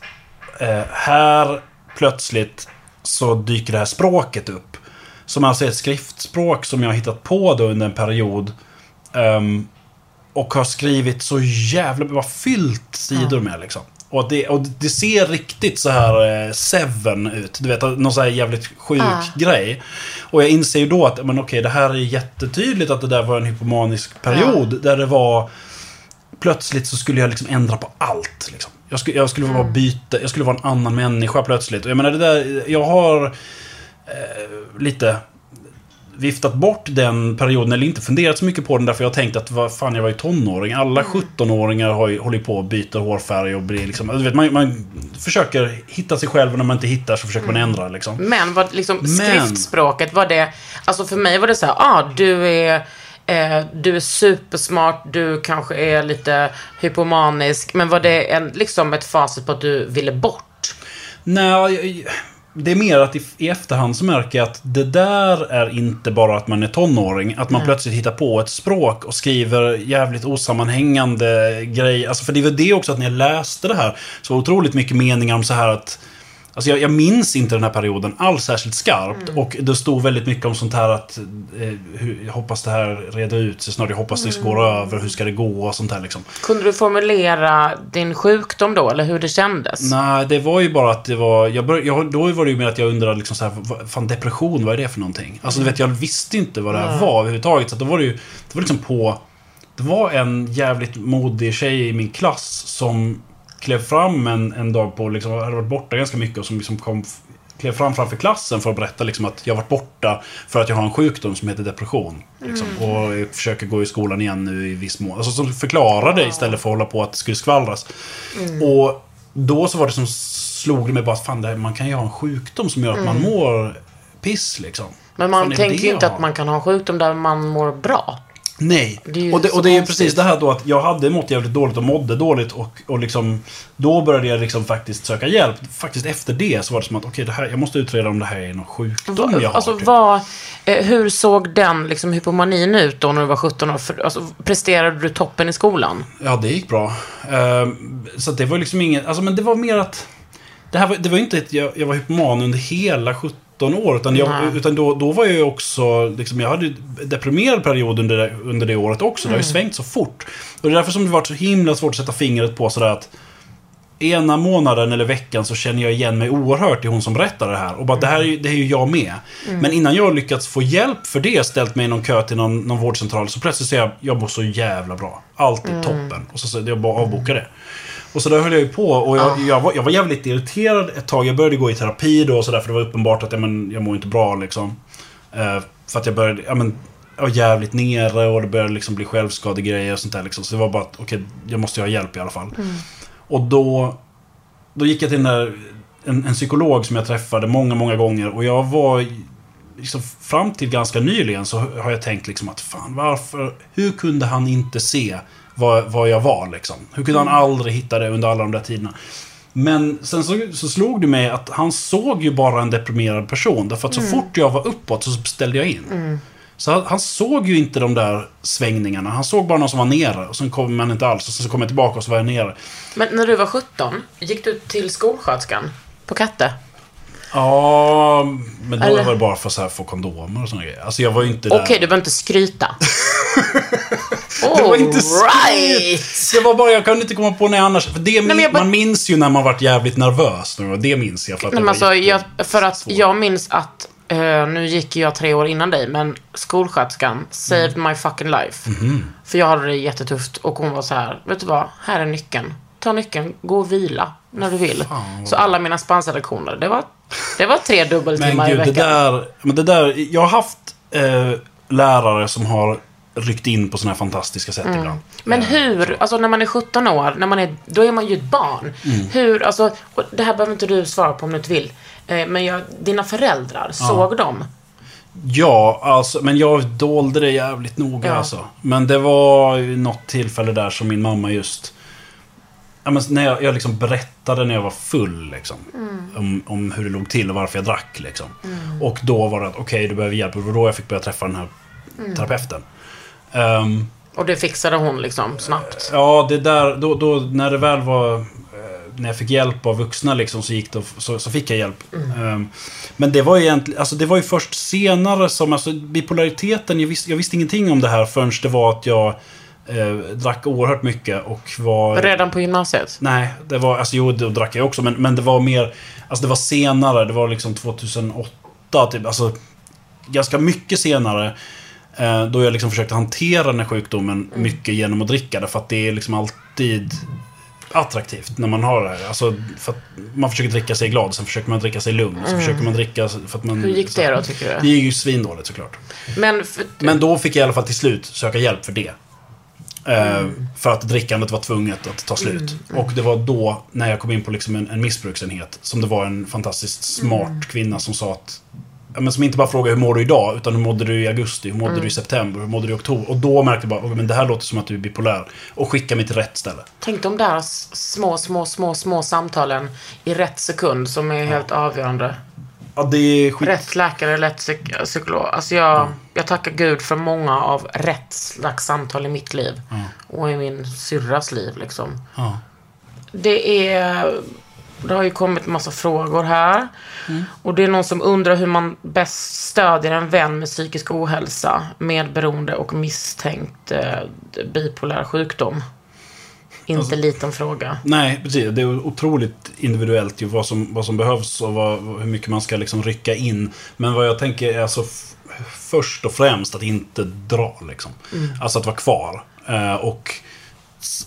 eh, här plötsligt så dyker det här språket upp. Som alltså är ett skriftspråk som jag har hittat på då under en period. ehm, och har skrivit så jävla... Bara fyllt sidor med liksom. Och det, och det ser riktigt så här eh, Seven ut. Du vet, någon så här jävligt sjuk grej. Och jag inser ju då att, men okej, det här är jättetydligt att det där var en hypomanisk period. Där det var... Plötsligt så skulle jag liksom ändra på allt. Liksom. Jag, skulle, jag skulle vara byta, jag skulle vara en annan människa plötsligt. Och jag menar det där, jag har eh, lite viftat bort den perioden, eller inte funderat så mycket på den därför jag tänkt att vad fan, jag var ju tonåring. Alla 17-åringar har ju, håller på att byta hårfärg och blir liksom... Du vet, man, man försöker hitta sig själv och när man inte hittar så försöker man ändra liksom. Men vad liksom Men- skriftspråket, var det... Alltså för mig var det så här, ah, du är... Eh, du är supersmart, du kanske är lite hypomanisk. Men var det en, liksom ett facit på att du ville bort? Nej, det är mer att i, i efterhand så märker jag att det där är inte bara att man är tonåring. Att man plötsligt hittar på ett språk och skriver jävligt osammanhängande grejer. Alltså för det var det också att när jag läste det här så var otroligt mycket meningar om så här att Alltså jag, jag minns inte den här perioden alls särskilt skarpt. Och det stod väldigt mycket om sånt här att eh, hur, jag hoppas det här reder ut sig snart. Jag hoppas det går över. Hur ska det gå? Och sånt här liksom. Kunde du formulera din sjukdom då, eller hur det kändes? Nej, det var ju bara att det var... Jag bör, jag, då var det ju mer att jag undrade liksom så här, vad, fan depression, vad är det för någonting? Alltså du vet, jag visste inte vad det här var överhuvudtaget. Så då var det ju... Det var liksom på... Det var en jävligt modig tjej i min klass som klev fram en, en dag på, liksom, hade varit borta ganska mycket och som liksom kom... Klev fram framför klassen för att berätta liksom att jag varit borta för att jag har en sjukdom som heter depression. Liksom, Och jag försöker gå i skolan igen nu i viss mån. Alltså som förklarade istället för att hålla på att det skulle skvallras. Och då så var det som slog det mig bara att fan, här, man kan ju ha en sjukdom som gör att man mår piss liksom. Men man tänker ju inte att man kan ha en sjukdom där man mår bra. Nej. Det och det, och det är ju precis det här då att jag hade mått jävligt dåligt och mådde dåligt och, och liksom Då började jag liksom faktiskt söka hjälp. Faktiskt efter det så var det som att okej, här, jag måste utreda om det här är någon sjukdom jag har. alltså typ. vad, eh, hur såg den liksom, hypomanin ut då när du var 17 år? För, alltså, presterade du toppen i skolan? Ja, det gick bra. Ehm, så det var liksom inget, alltså men det var mer att Det här var, det var inte att jag, jag var hypoman under hela 17 år. Utan, jag, Nej. utan då, då var jag ju också, liksom, jag hade ju deprimerad period under det, under det året också. Det har ju Mm. svängt så fort. Och det är därför som det varit så himla svårt att sätta fingret på sådär att ena månaden eller veckan så känner jag igen mig oerhört i hon som berättar det här. Och bara, det här är ju, det är ju jag med. Men innan jag har lyckats få hjälp för det, ställt mig i någon kö till någon, någon vårdcentral, så plötsligt säger jag, jag mår så jävla bra. Allt är toppen. Och så, så jag bara avbokar det. Och så där höll jag ju på och jag, jag, var, jag var jävligt irriterad ett tag. Jag började gå i terapi då och sådär för det var uppenbart att ja, men, jag mår inte bra liksom. Eh, för att jag började, ja men, jag var jävligt nere och det började liksom bli självskadegrejer och sånt där liksom. Så det var bara att, okej, jag måste ha hjälp i alla fall. Och då, då gick jag till den där, en, en psykolog som jag träffade många, många gånger och jag var liksom, fram till ganska nyligen så har jag tänkt liksom att fan varför, hur kunde han inte se vad, vad jag var liksom? Hur kunde han aldrig hitta det under alla de där tiderna? Men sen så, så slog det mig att han såg ju bara en deprimerad person. Därför att så fort jag var uppåt så ställde jag in. Så han, han såg ju inte de där svängningarna. Han såg bara någon som var nere. Och sen kom man inte alls. Och sen så kom jag tillbaka och så var jag nere. Men när du var 17, gick du till skolsköterskan på Katte? Ja, men då Eller? var det bara för att få kondomer och såna grejer. Alltså jag var ju inte där. Okej, du behöver inte skryta. Det var inte skryt. Det var bara, jag kunde inte komma på när annars. För det, men jag bara- Man minns ju när man varit jävligt nervös. det minns jag för att Nej, det men alltså, jag, för att jag minns att, eh, nu gick jag tre år innan dig, men skolsköterskan saved Mm. my fucking life. Mhm. För jag hade det jättetufft och hon var så här, vet du vad, här är nyckeln. Ta nyckeln, gå och vila när du vill. Så alla mina spanska-lektioner, det var, det var tre Men dubbeltimmar i gud, det veckan. där, men det där... Jag har haft eh, lärare som har ryckt in på såna här fantastiska sätt ibland. Men hur, alltså när man är 17 år, när man är, då är man ju ett barn. Mm. Hur, alltså, det här behöver inte du svara på om du inte vill. Eh, men jag, dina föräldrar, såg de? Ja, alltså, men jag dolde det jävligt noga Ja. alltså. Men det var ju något tillfälle där som min mamma just... Ja, men när jag, jag liksom berättade när jag var full liksom, om, om hur det låg till och varför jag drack. Liksom. Och då var det att okej, du behöver hjälp. Och då jag fick börja träffa den här terapeuten. Ehm, Och det fixade hon liksom snabbt. Ja, det där, då, då när det väl var... eh, När jag fick hjälp av vuxna liksom, så, gick det, så, så fick jag hjälp. Ehm, men det var ju egentligen, alltså det var ju först senare som, alltså bipolariteten, jag visste, jag visste ingenting om det här förrän det var att jag eh, drack oerhört mycket och var... Redan på gymnasiet? Nej, det var, alltså jo, då drack jag också, men, men det var mer, alltså det var senare, det var liksom 2008, typ, alltså ganska mycket senare. Eh, då jag liksom försökte hantera den här sjukdomen mycket genom att dricka det, för att det är liksom alltid attraktivt när man har det här. Alltså, för att man försöker dricka sig glad, sen försöker man dricka sig lugn, så försöker man dricka för att man... Hur gick det då, tycker du? Det gick ju svindåligt såklart. Men, för, Men då fick jag i alla fall till slut söka hjälp för det. Eh, för att drickandet var tvunget att ta slut. Och det var då, när jag kom in på liksom en, en missbruksenhet, som det var en fantastiskt smart kvinna som sa att men som inte bara frågade hur mår du idag, utan hur mådde du i augusti, hur mådde du i september, hur mådde du i oktober? Och då märkte jag bara, "Okej, men det här låter som att du är bipolär. Och skicka mig till rätt ställe. tänk de där små, små, små, små samtalen i rätt sekund som är helt avgörande. Ja, det är skit... Rätt läkare, rätt psyk- psykolog. Alltså jag, jag tackar gud för många av rätt slags samtal i mitt liv. Och i min syrras liv liksom. Ja. Det är... Det har ju kommit massa frågor här. Och det är någon som undrar hur man bäst stödjer en vän med psykisk ohälsa, medberoende och misstänkt eh, bipolär sjukdom. Inte liten fråga. Nej, precis. Det är otroligt individuellt ju vad som, vad som behövs och vad, hur mycket man ska liksom rycka in. Men vad jag tänker är alltså först och främst att inte dra liksom. Alltså att vara kvar. Eh, och,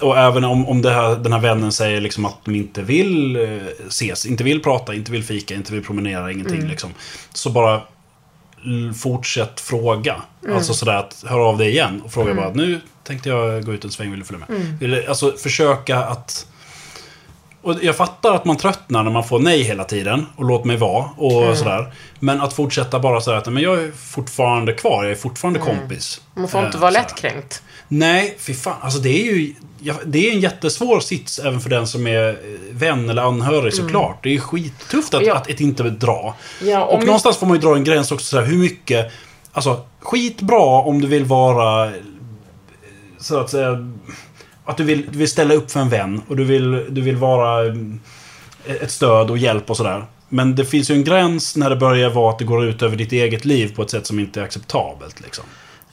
och även om, om här, den här vännen säger liksom att de inte vill eh, ses, inte vill prata, inte vill fika, inte vill promenera, ingenting liksom. Så bara fortsätt fråga. Alltså sådär att hör av dig igen och fråga bara nu tänkte jag gå ut en sväng, vill du följa med? Vill, alltså försöka att... Och jag fattar att man tröttnar när man får nej hela tiden och låt mig vara och sådär. Men att fortsätta bara säga att men jag är fortfarande kvar, jag är fortfarande kompis. Man får inte Eh, vara sådär. lättkränkt. Nej, fy fan. Alltså det är ju... Det är en jättesvår sits även för den som är eh, vän eller anhörig såklart. Det är skittufft att, Ja. att, att inte dra. Ja, och någonstans får man ju dra en gräns också så här, hur mycket... Alltså, skitbra om du vill vara... eh, Så att säga... Att du vill, du vill ställa upp för en vän och du vill, du vill vara eh, ett stöd och hjälp och sådär. Men det finns ju en gräns när det börjar vara att det går ut över ditt eget liv på ett sätt som inte är acceptabelt. Liksom.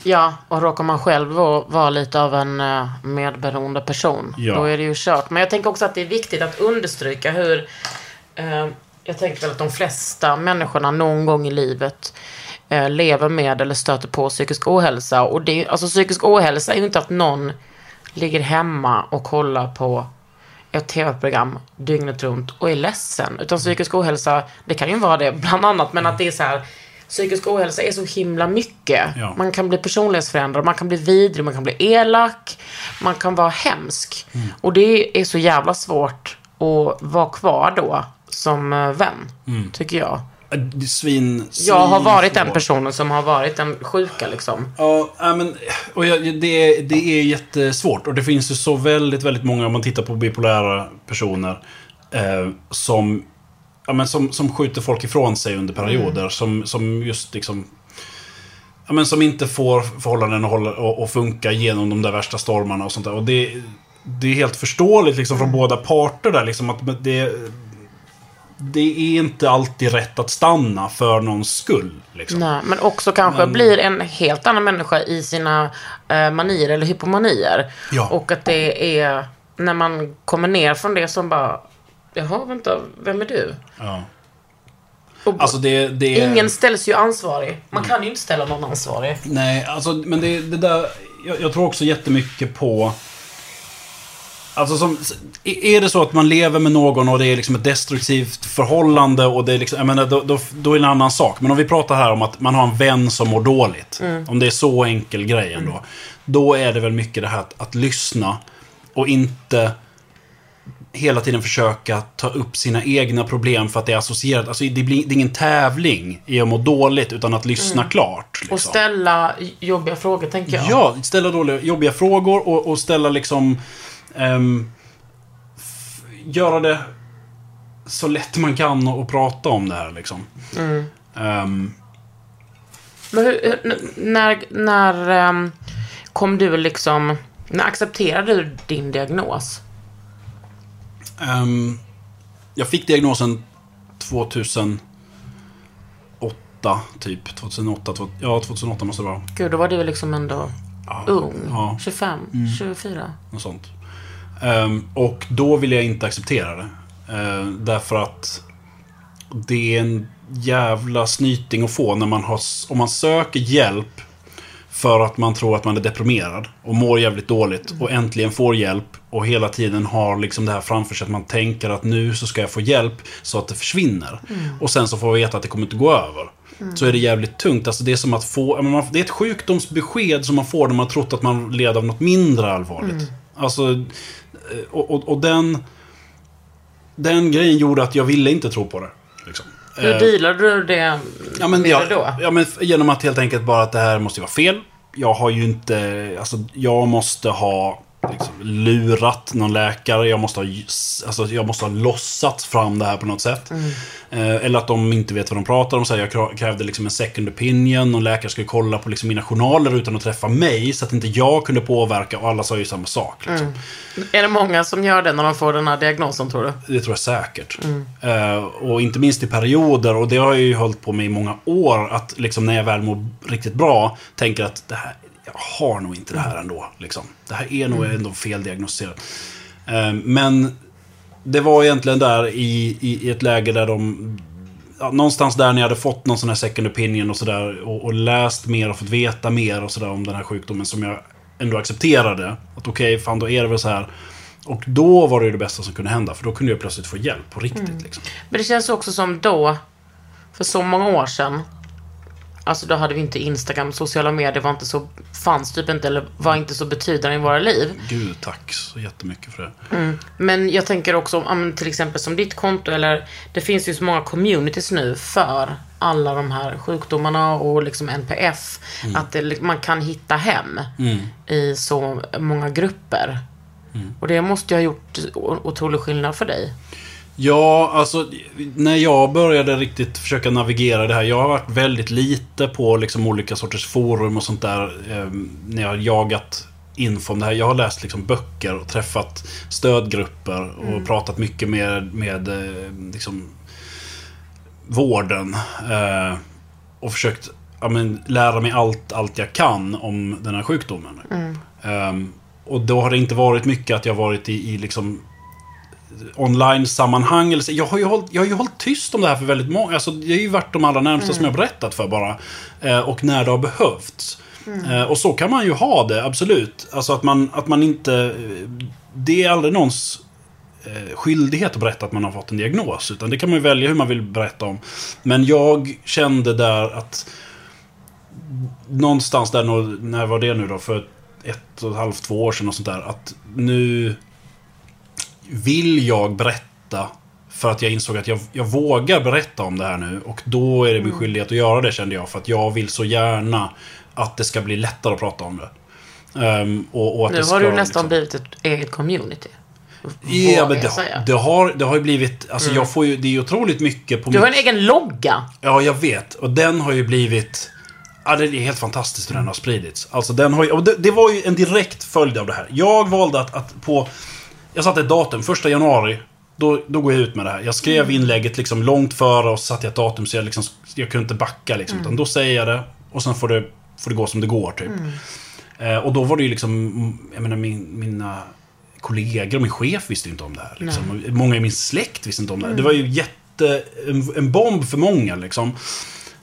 Ja, och råkar man själv vara, lite av en eh, medberoende person, Ja. då är det ju kört. Men jag tänker också att det är viktigt att understryka hur... Eh, jag tänker väl att de flesta människorna någon gång i livet eh, lever med eller stöter på psykisk ohälsa. Och det, alltså psykisk ohälsa är ju inte att någon ligger hemma och kollar på ett tv-program dygnet runt och är ledsen. Utan psykisk ohälsa, det kan ju vara det bland annat, men att det är så här, psykisk ohälsa är så himla mycket. Ja. Man kan bli personlighetsförändrad, man kan bli vidrig, man kan bli elak, man kan vara hemsk. Och det är så jävla svårt att vara kvar då som eh, vän, tycker jag. Det är Svin, Jag har varit den personen som har varit den sjuka liksom. Ja, men och jag, det, det är jättesvårt. Och det finns ju så väldigt, väldigt många, om man tittar på bipolära personer, eh, som, ja, men som, som skjuter folk ifrån sig under perioder. Som, som just liksom... Ja, men som inte får förhållanden att, hålla, och, och funka genom de där värsta stormarna och sånt där. Och det, det är helt förståeligt liksom, från båda parter där. Liksom, att det, det är inte alltid rätt att stanna för någons skull. Liksom. Nej, men också kanske Men- blir en helt annan människa i sina eh, manier eller hypomanier. Ja. Och att det är när man kommer ner från det som bara, jaha, vänta, vem är du? Ja. Och Alltså det, det. Ingen ställs ju ansvarig. Man kan ju inte ställa någon ansvarig. Nej, alltså, men det, det där... Jag, jag tror också jättemycket på... Alltså som, är det så att man lever med någon och det är liksom ett destruktivt förhållande och det är liksom, jag menar, då, då, då är det en annan sak. Men om vi pratar här om att man har en vän som mår dåligt. Om det är så enkel grej ändå. Då är det väl mycket det här att, att lyssna och inte hela tiden försöka ta upp sina egna problem för att det är associerat. Alltså det, blir, det är ingen tävling i att må dåligt utan att lyssna klart. Liksom. Och ställa jobbiga frågor, tänker jag. Ja, ställa dåliga, jobbiga frågor och, och ställa liksom... f- göra det så lätt man kan och, prata om det här liksom. Ehm, Men hur, när, när ehm, kom du liksom, när accepterade du din diagnos? ehm, jag fick diagnosen 2008, typ. 2008, två- ja 2008 måste det vara. Gud, då var du liksom ändå ung. ja. 25, 24. Något sånt. Ehm, och då ville jag inte acceptera det. Ehm, därför att det är en jävla snyting att få när man har, om man söker hjälp för att man tror att man är deprimerad och mår jävligt dåligt och äntligen får hjälp och hela tiden har liksom det här framför sig att man tänker att nu så ska jag få hjälp så att det försvinner. Och sen så får man veta att det kommer inte gå över. Så är det jävligt tungt. Alltså det är som att få, det är ett sjukdomsbesked som man får när man trott att man led av något mindre allvarligt. Alltså, eh, och, och, och den, den grejen gjorde att jag ville inte tro på det. Liksom. Hur Eh, dealade du det Ja, men, med ja, det då? ja, men genom att helt enkelt bara att det här måste vara fel. Jag har ju inte, alltså jag måste ha liksom, lurat någon läkare. Jag måste, ha, alltså, jag måste ha lossat fram det här på något sätt. Eh, eller att de inte vet vad de pratar om. Så här, jag krävde liksom en second opinion. Någon läkare skulle kolla på liksom, mina journaler utan att träffa mig. Så att inte jag kunde påverka. Och alla sa ju samma sak. Liksom. Är det många som gör det när de får den här diagnosen, tror du? Det tror jag säkert. Eh, och inte minst i perioder, och det har jag ju hållit på med i många år, att liksom när jag väl mår riktigt bra, tänker att det här, jag har nog inte det här ändå. Liksom. Det här är nog ändå feldiagnostiserat. Eh, men det var egentligen där i, i, i ett läge där de... Ja, någonstans där när jag hade fått någon sån här second opinion och sådär och, och läst mer och fått veta mer och sådär om den här sjukdomen som jag ändå accepterade. Att okej, fan då är det väl så här. Och då var det ju det bästa som kunde hända för då kunde jag plötsligt få hjälp på riktigt. Liksom. Men det känns också som då, för så många år sedan, alltså då hade vi inte Instagram, sociala medier var inte så, fanns typ inte, eller var inte så betydande i våra liv. Gud, tack så jättemycket för det. Men jag tänker också, till exempel som ditt konto, eller det finns ju så många communities nu för alla de här sjukdomarna och liksom NPF. Att det, man kan hitta hem i så många grupper. Och det måste ju ha gjort otrolig skillnad för dig. Ja, alltså när jag började riktigt försöka navigera det här. Jag har varit väldigt lite på liksom olika sorters forum och sånt där. Eh, när jag har jagat info om det här. Jag har läst liksom böcker och träffat stödgrupper och pratat mycket med, med eh, liksom, vården. Eh, och försökt ja, men, lära mig allt, allt jag kan om den här sjukdomen. Ehm, och då har det inte varit mycket att jag varit i, i liksom online-sammanhang. Eller så. Jag, har ju hållit, jag har ju hållit tyst om det här för väldigt många. Alltså, det har ju varit de allra närmsta som jag berättat för bara. Eh, och när det har behövts. Eh, och så kan man ju ha det, absolut. Alltså att man, att man inte... Det är aldrig någons eh, skyldighet att berätta att man har fått en diagnos. Utan det kan man ju välja hur man vill berätta om. Men jag kände där att någonstans där, när var det nu då? För ett och ett halvt, två år sedan och sånt där. Att nu vill jag berätta för att jag insåg att jag, jag vågar berätta om det här nu. Och då är det min skyldighet att göra det kände jag. För att jag vill så gärna att det ska bli lättare att prata om det. Ehm, och, och Nu har du nästan liksom- blivit ett eget community. Ja, Vågar men jag det, säga. det, har, det har ju blivit... Alltså jag får ju... Det är otroligt mycket på Du har mitt- en egen logga. Ja, jag vet. Och den har ju blivit... Ja, det är helt fantastiskt hur den har spridits. Alltså den har ju... Det, det var ju en direkt följd av det här. Jag valde att, att på... Jag satte ett datum, första januari. Då, då går jag ut med det här. Jag skrev inlägget liksom långt före och satte ett datum så jag, liksom, jag kunde inte backa. Liksom, Utan då säger jag det och sen får det, får det gå som det går, typ. Eh, och då var det ju liksom... Jag menar, min, mina kollegor och min chef visste inte om det här. Liksom. Många i min släkt visste inte om det här. Det var ju jätte... En, en bomb för många, liksom.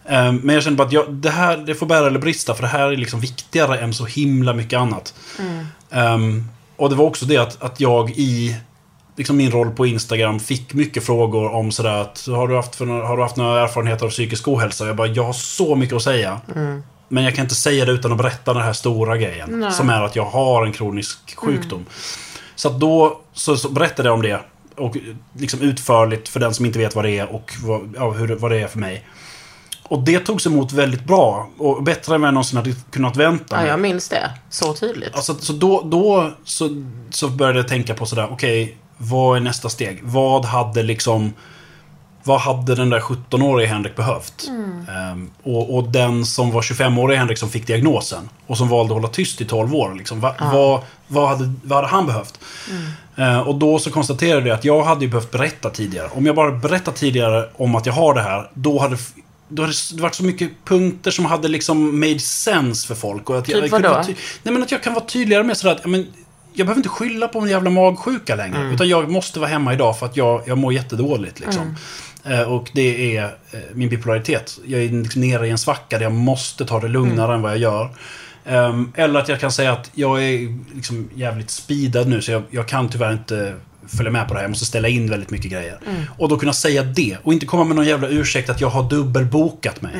Eh, Men jag kände bara att jag, det här det får bära eller brista för det här är liksom viktigare än så himla mycket annat. Ehm, och det var också det att, att jag i liksom min roll på Instagram fick mycket frågor om sådär att har du haft, för, har du haft några erfarenheter av psykisk ohälsa? Jag bara, jag har så mycket att säga. Men jag kan inte säga det utan att berätta den här stora grejen. Som är att jag har en kronisk sjukdom. Så att då så, så berättade jag om det. Och liksom utförligt för den som inte vet vad det är och vad, ja, hur, vad det är för mig. Och det togs emot väldigt bra. Och bättre än vad jag någonsin hade kunnat vänta Ja, jag minns det. Så tydligt. Alltså, så då, då så, så började jag tänka på sådär, okej, vad är nästa steg? Vad hade liksom... Vad hade den där 17-åriga Henrik behövt? Ehm, och, och den som var 25-åriga Henrik som fick diagnosen och som valde att hålla tyst i 12 år. Liksom, va, vad, vad, hade, vad hade han behövt? Eh, och då så konstaterade jag att jag hade ju behövt berätta tidigare. Om jag bara berättat tidigare om att jag har det här, då hade då hade det varit så mycket punkter som hade liksom made sense för folk. Och att jag, Typ kunde vadå? ty- Nej men att jag kan vara tydligare med sådär att, men, jag behöver inte skylla på en jävla magsjuka längre. Mm. Utan jag måste vara hemma idag för att jag, jag mår jättedåligt. Liksom. Mm. Eh, och det är eh, min bipolaritet. Jag är liksom nere i en svacka där jag måste ta det lugnare Mm. än vad jag gör. Ehm, eller att jag kan säga att jag är liksom jävligt speedad nu så jag, jag kan tyvärr inte följa med på det här. Jag måste ställa in väldigt mycket grejer. Och då kunna säga det. Och inte komma med någon jävla ursäkt att jag har dubbelbokat mig.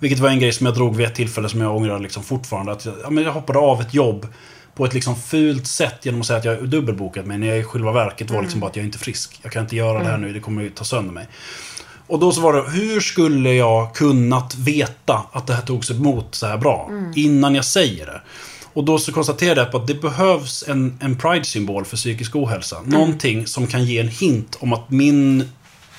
Vilket var en grej som jag drog vid ett tillfälle som jag ångrar liksom fortfarande. Att jag, ja, men jag hoppade av ett jobb på ett liksom fult sätt genom att säga att jag har dubbelbokat mig. När jag i själva verket var liksom bara att jag är inte frisk. Jag kan inte göra det här nu, det kommer ju ta sönder mig. Och då så var det, hur skulle jag kunnat veta att det här togs emot så här bra? Innan jag säger det. Och då så konstaterade jag att det behövs en, en pride-symbol för psykisk ohälsa. Någonting som kan ge en hint om att min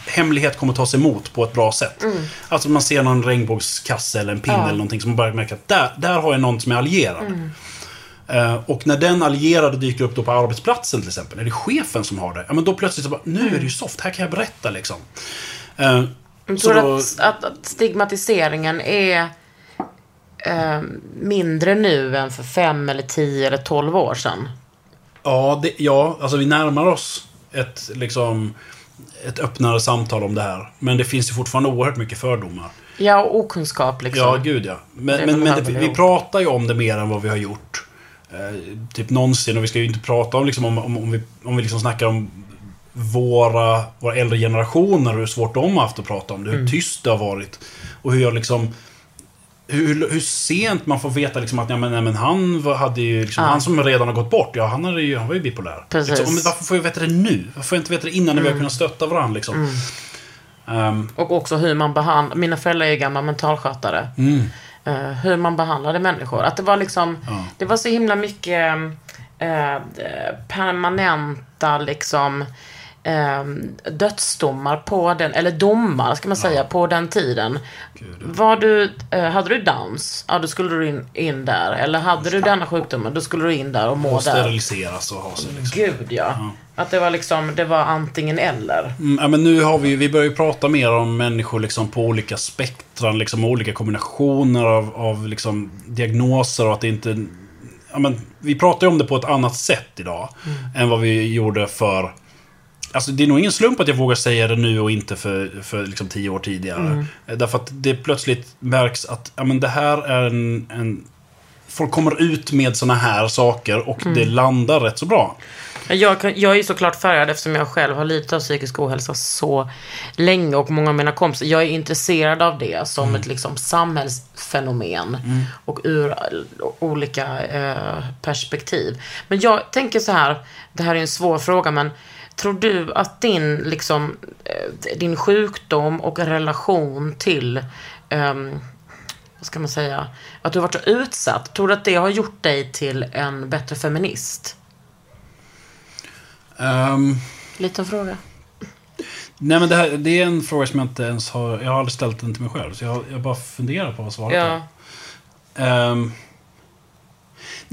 hemlighet kommer tas emot på ett bra sätt. Alltså man ser någon regnbågskasse eller en pinne eller någonting som man börjar märka att där, där har jag någon som är allierad. Eh, och när den allierade dyker upp då på arbetsplatsen till exempel, är det chefen som har det? Ja men då plötsligt så bara, nu är det ju soft, här kan jag berätta liksom. Eh, Jag så tror då- att, att, att stigmatiseringen är eh, mindre nu än för fem eller tio eller tolv år sedan. Ja, det, ja, alltså vi närmar oss ett, liksom, ett öppnare samtal om det här. Men det finns ju fortfarande oerhört mycket fördomar. Ja, och okunskap liksom. Ja, gud ja. Det Men, men, men det, vi pratar ju om det mer än vad vi har gjort. Eh, typ någonsin. Och vi ska ju inte prata om, liksom, om, om, om vi, om vi liksom snackar om våra, våra äldre generationer och hur svårt de har haft att prata om det. Hur Mm. tyst det har varit. Och hur jag liksom... Hur, hur sent man får veta liksom att ja, men, nej, men han hade ju liksom, Ja. han som redan har gått bort, ja han, hade ju, han var ju bipolär. Precis. Mm. Liksom, men varför får jag veta det nu? Varför får jag inte veta det innan när vi har kunnat stötta varandra liksom? Ehm, Och också hur man behandlar, mina föräldrar är gamla mentalskötare. Mm. Eh, hur man behandlade människor. Att det var liksom, det var så himla mycket eh, permanenta liksom ehm, dödsdomar på den, eller domar ska man säga, på den tiden. Var du, eh, hade du Downs, ja då skulle du in, in där. Eller hade du denna sjukdomen, då skulle du in där och må Och där. steriliseras och ha sig liksom. Gud ja. Att det var liksom, det var antingen eller. Mm, ja, men nu har vi, vi börjar ju prata mer om människor liksom på olika spektran, liksom olika kombinationer av, av liksom diagnoser och att det inte... Ja, men, vi pratar ju om det på ett annat sätt idag än vad vi gjorde för... Alltså det är nog ingen slump att jag vågar säga det nu och inte för, för liksom tio år tidigare. Därför att det plötsligt märks att ja, men det här är en, en... Folk kommer ut med såna här saker och det landar rätt så bra. Jag, kan, jag är ju såklart färgad eftersom jag själv har lidit av psykisk ohälsa så länge och många av mina kompisar. Jag är intresserad av det som ett liksom samhällsfenomen och ur eh, olika eh, perspektiv. Men jag tänker så här, det här är en svår fråga men tror du att din, liksom, eh, din sjukdom och relation till ehm, vad ska man säga, att du har varit så utsatt. Tror du att det har gjort dig till en bättre feminist? Ehm, Liten fråga. Nej men det, här, det är en fråga som jag inte ens har... Jag har aldrig ställt den till mig själv. Så jag, jag bara funderar på vad svaret Ja. är. Ehm,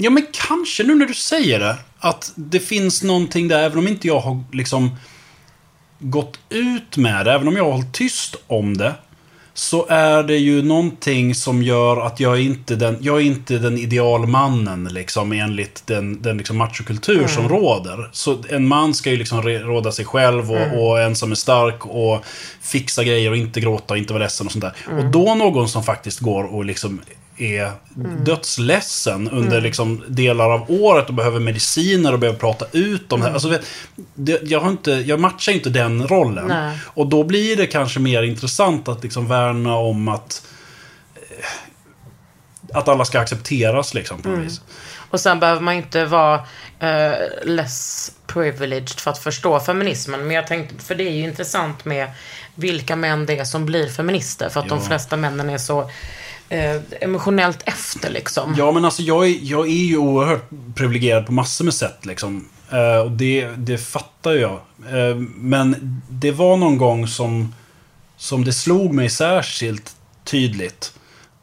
ja men kanske nu när du säger det. Att det finns någonting där, även om inte jag har liksom gått ut med det, även om jag har hållit tyst om det. Så är det ju någonting som gör att jag är inte den, jag är inte den idealmannen liksom enligt den, den liksom machokultur som råder. Så en man ska ju liksom råda sig själv och, och en som är stark och fixa grejer och inte gråta och inte vara ledsen och sånt där. Och då någon som faktiskt går och liksom är dödsledsen under liksom delar av året och behöver mediciner och behöver prata ut om det här. Alltså, det, jag, har inte, jag matchar inte den rollen. Nej. Och då blir det kanske mer intressant att liksom värna om att eh, att alla ska accepteras liksom på något vis. Och sen behöver man inte vara eh, less privileged för att förstå feminismen. Men jag tänkte, för det är ju intressant med vilka män det är som blir feminister. För att de Ja. flesta männen är så eh, emotionellt efter liksom. Ja, men alltså jag är, jag är ju oerhört privilegierad på massor med sätt liksom. Eh, och det, det fattar jag. Eh, men det var någon gång som, som det slog mig särskilt tydligt.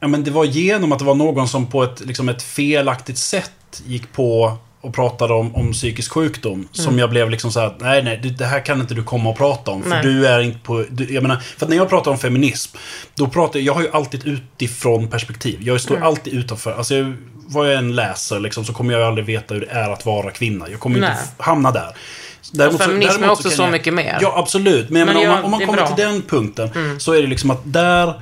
Ja, men det var genom att det var någon som på ett, liksom ett felaktigt sätt gick på och pratade om, om psykisk sjukdom. Som jag blev liksom så här, nej nej, det, här kan inte du komma och prata om. För Nej. du är inte på... Du, jag menar, för att när jag pratar om feminism, då pratar jag, jag har ju alltid utifrån perspektiv. Jag står alltid utanför. Alltså, jag, vad jag än läser liksom, så kommer jag aldrig veta hur det är att vara kvinna. Jag kommer Nej. inte hamna där. Däremot feminism är också så jag- mycket mer. Ja, absolut. Men, jag Men menar, om man, om man kommer bra. Mm. till den punkten så är det liksom att där...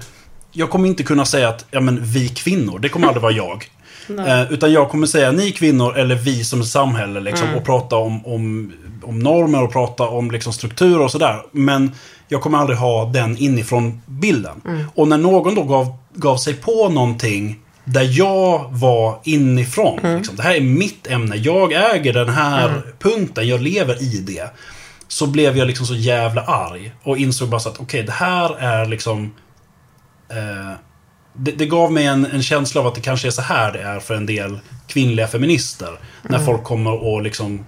Jag kommer inte kunna säga att, ja men vi kvinnor, det kommer aldrig vara jag. Eh, utan jag kommer säga ni kvinnor eller vi som samhälle liksom, Mm. och prata om, om, om normer och prata om liksom, strukturer och sådär. Men jag kommer aldrig ha den inifrån bilden. Mm. Och när någon då gav, gav sig på någonting där jag var inifrån. Mm. Liksom, det här är mitt ämne. Jag äger den här punkten. Jag lever i det. Så blev jag liksom så jävla arg. Och insåg bara så att okej, det här är liksom... Eh, det, det gav mig en, en känsla av att det kanske är så här det är för en del kvinnliga feminister. När folk kommer och liksom...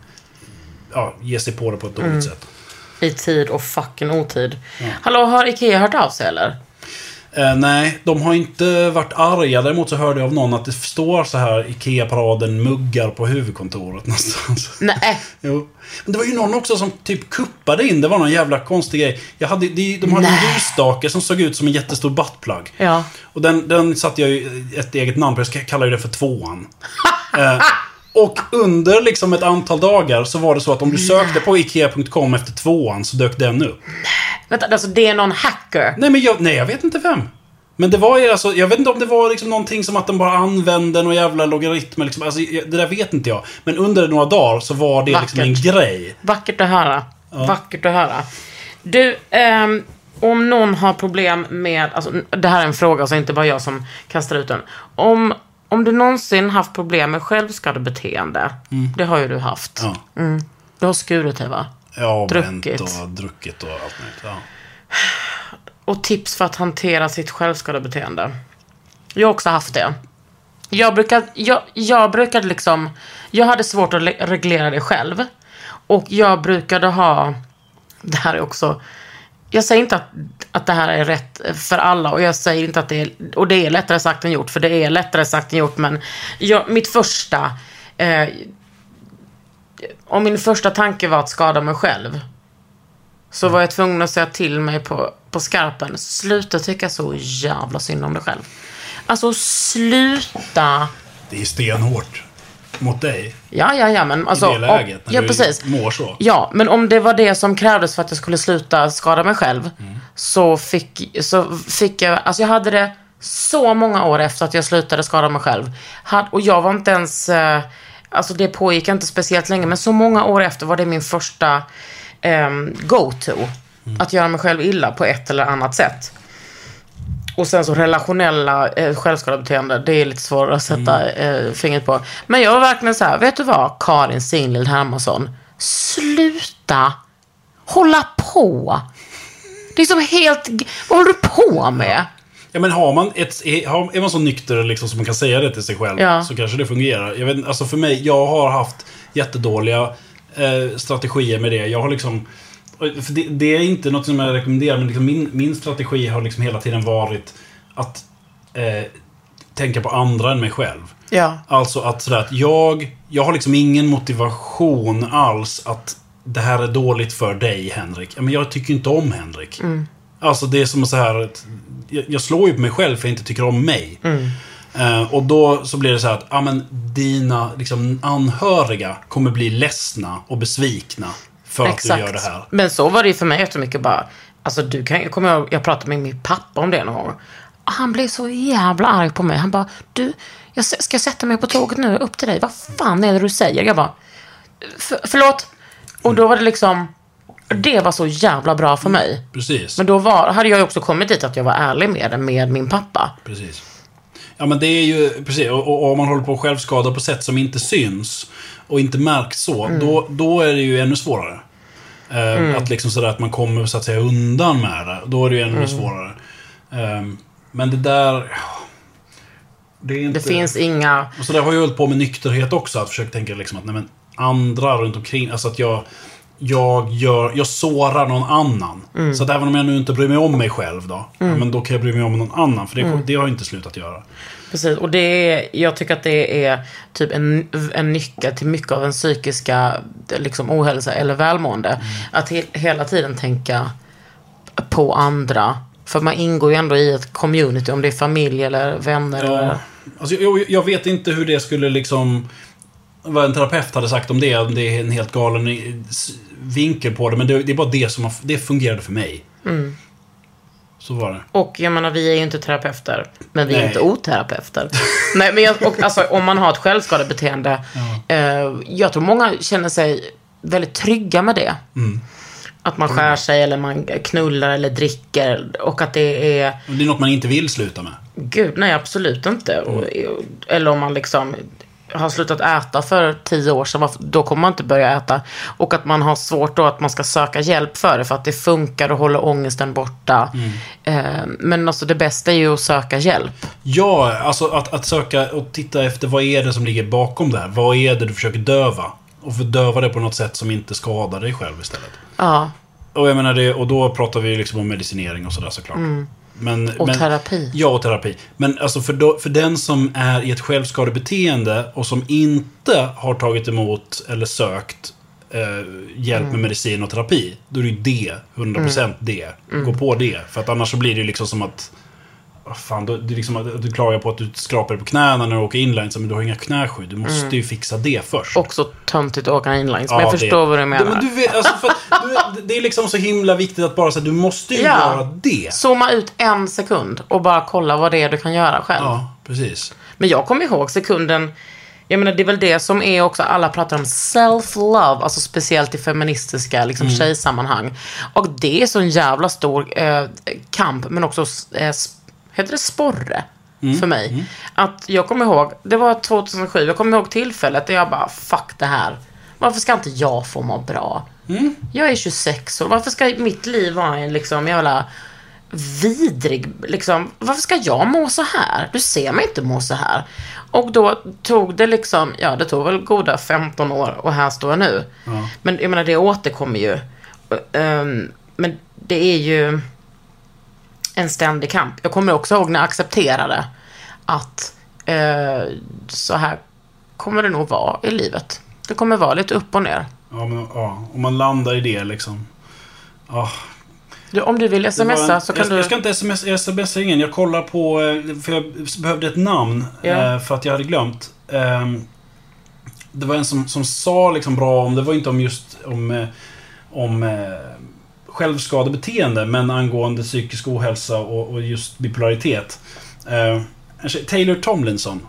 Ja, ge sig på det på ett dåligt sätt. I tid och fucking otid. Hallå, har Ikea hört av sig eller? Eh, nej, de har inte varit arga. Däremot så hörde jag av någon att det står så här IKEA-paraden muggar på huvudkontoret någonstans. Nej. Jo. Men det var ju någon också som typ kuppade in. Det var någon jävla konstig grej. Jag hade, de, de hade en Nej. ljusstake som såg ut som en jättestor buttplug. Ja. Och den, den satte jag ju ett eget namn på. Jag ska kalla ju det för tvåan. eh, och under liksom ett antal dagar så var det så att om du sökte på IKEA.com efter tvåan så dök den upp. Vänta, alltså det är någon hacker. Nej, men jag, nej, jag vet inte vem. Men det var ju alltså, jag vet inte om det var liksom någonting som att den bara använde någon jävla logaritm. Liksom. Alltså, det där vet inte jag. Men under några dagar så var det liksom en Vackert. grej. Vackert att höra. Vackert att höra. Du, ehm, om någon har problem med, alltså det här är en fråga så inte bara jag som kastar ut den. Om, om du någonsin haft problem med självskadebeteende, det har ju du haft. Ja. Du har skurit dig va? Ja, Druckit. och druckit och allt möjligt. Ja. Och tips för att hantera sitt självskadebeteende. Jag har också haft det. Jag brukar, jag, jag brukade liksom, jag hade svårt att le- reglera det själv. Och jag brukade ha det här är också... Jag säger inte att, att det här är rätt för alla och jag säger inte att det är... Och det är lättare sagt än gjort, för det är lättare sagt än gjort. Men jag, mitt första... Eh, om min första tanke var att skada mig själv. Så var jag tvungen att säga till mig på, på skarpen. Sluta tycka så jävla synd om dig själv. Alltså sluta. Det är stenhårt mot dig. Ja, ja, ja, men alltså. I det läget, om, när ja, du precis. mår så. Ja, men om det var det som krävdes för att jag skulle sluta skada mig själv. Mm. Så, fick, så fick jag, alltså jag hade det så många år efter att jag slutade skada mig själv. Och jag var inte ens, eh, alltså det pågick inte speciellt länge, men så många år efter var det min första ehm, go-to. Mm. Att göra mig själv illa på ett eller annat sätt. Och sen så relationella eh, självskadebeteende, det är lite svårare att sätta Mm. eh, fingret på. Men jag var verkligen så här, vet du vad, Karin Singlild Hermansson, sluta hålla på. Det är som helt, vad håller du på med? Ja, men har man ett, är, är man så nykter liksom, som man kan säga det till sig själv Ja. så kanske det fungerar. Jag vet, alltså för mig, jag har haft jättedåliga eh, strategier med det. Jag har liksom... För det, det är inte något som jag rekommenderar, men liksom min, min strategi har liksom hela tiden varit att eh, tänka på andra än mig själv. Ja. Alltså att sådär att jag, jag har liksom ingen motivation alls att det här är dåligt för dig Henrik. Men jag tycker inte om Henrik. Alltså det är som så här att jag, slår ju på mig själv för jag inte tycker om mig. Eh, och då så blir det så här att ja, men dina liksom, anhöriga kommer bli ledsna och besvikna för att du gör det här. Men så var det ju för mig jättemycket bara. Alltså du kan, jag kommer ihåg, jag pratade med min pappa om det någon gång. Han blev så jävla arg på mig. Han bara, du, jag ska sätta mig på tåget nu upp till dig. Vad fan är det du säger? Jag bara, "För- förlåt. Och då var det liksom, det var så jävla bra för mig. Precis. Men då var, hade jag ju också kommit dit att jag var ärlig med det med min pappa. Precis. Ja men det är ju, precis, och, om man håller på att självskada på sätt som inte syns och inte märks så, då, då är det ju ännu svårare. Eh, Att liksom sådär att man kommer så att säga undan med det. Då är det ju ännu svårare. Eh, men det där... Det, inte, Det finns inga, och så där har jag hållit på med nykterhet också. Att försöka tänka liksom att nej, men andra runt omkring. Alltså att jag, jag, gör, jag sårar någon annan. Så att även om jag nu inte bryr mig om mig själv då. Ja, men då kan jag bry mig om någon annan. För det, det har jag inte slutat göra. Precis, och det är, jag tycker att det är typ en, en nyckel till mycket av den psykiska liksom, ohälsa eller välmående. Att he, hela tiden tänka på andra. För man ingår ju ändå i ett community, om det är familj eller vänner. Ja, Eller, alltså, jag, jag vet inte hur det skulle liksom... Vad en terapeut hade sagt om det. Om det är en helt galen vinkel på det. Men det, det är bara det som har, det fungerade för mig. Så var det. och jag menar, vi är ju inte terapeuter. Men vi är Nej. inte oterapeuter. Nej, men jag, och, alltså, om man har ett självskadebeteende. Eh, jag tror många känner sig väldigt trygga med det. Att man skär sig eller man knullar eller dricker. Och att det är... Det är något man inte vill sluta med. Gud, nej absolut inte. Och, eller om man liksom har slutat äta för tio år sedan, då kommer man inte börja äta. Och att man har svårt då att man ska söka hjälp för det, för att det funkar och håller ångesten borta. Eh, men alltså det bästa är ju att söka hjälp. Ja, alltså att, att söka och titta efter vad är det som ligger bakom det här. Vad är det du försöker döva? Och fördöva det på något sätt som inte skadar dig själv istället. Ja, Och jag menar det, och då pratar vi liksom om medicinering och sådär såklart. Men, Och terapi. Ja, och terapi. Men alltså för, då, för den som är i ett självskadebeteende och som inte har tagit emot eller sökt eh, hjälp Mm. med medicin och terapi. Då är det ju det. 100% det. Gå på det. För att annars så blir det ju liksom som att... Fan, du, du, liksom, du klagar på att du skrapar på knäna när du åker inline, så, men du har inga knäskydd. Du måste ju fixa det först. också töntigt att åka inlines. Men Ja, jag det- förstår vad du menar. Men du vet, alltså, för, du, det är liksom så himla viktigt att bara säga du måste ju Ja. göra det. Zooma ut en sekund och bara kolla vad det är du kan göra själv. Ja, precis. Men jag kommer ihåg sekunden, jag menar det är väl det som är också, alla pratar om self-love, alltså speciellt i feministiska liksom, Mm. tjejsammanhang. Och det är så en jävla stor eh, kamp, men också, eh, heter det sporre? Mm. För mig. Att jag kommer ihåg, det var 2007, jag kommer ihåg tillfället där jag bara, fuck det här. Varför ska inte jag få må bra? Mm. Jag är 26 år, varför ska mitt liv vara en liksom jävla vidrig, liksom, varför ska jag må så här? Du ser mig inte må så här. Och då tog det liksom, ja det tog väl goda 15 år och här står jag nu. Men jag menar det återkommer ju. Ehm, men det är ju en ständig kamp. Jag kommer också ihåg när jag accepterade att eh, så här kommer det nog vara i livet. Det kommer vara lite upp och ner. Ja, men, ja, om man landar i det liksom. Ja, Du, om du vill smsa en- så kan jag, du... jag ska inte sms, jag smsar ingen. Jag kollar på... eh, För jag behövde ett namn. Eh, För att jag hade glömt. Ehm, Det var en som, som sa liksom bra om... Det var inte om just om... eh, Om eh, självskadebeteende. Men angående psykisk ohälsa och, och just bipolaritet. Eh, Taylor Tomlinson.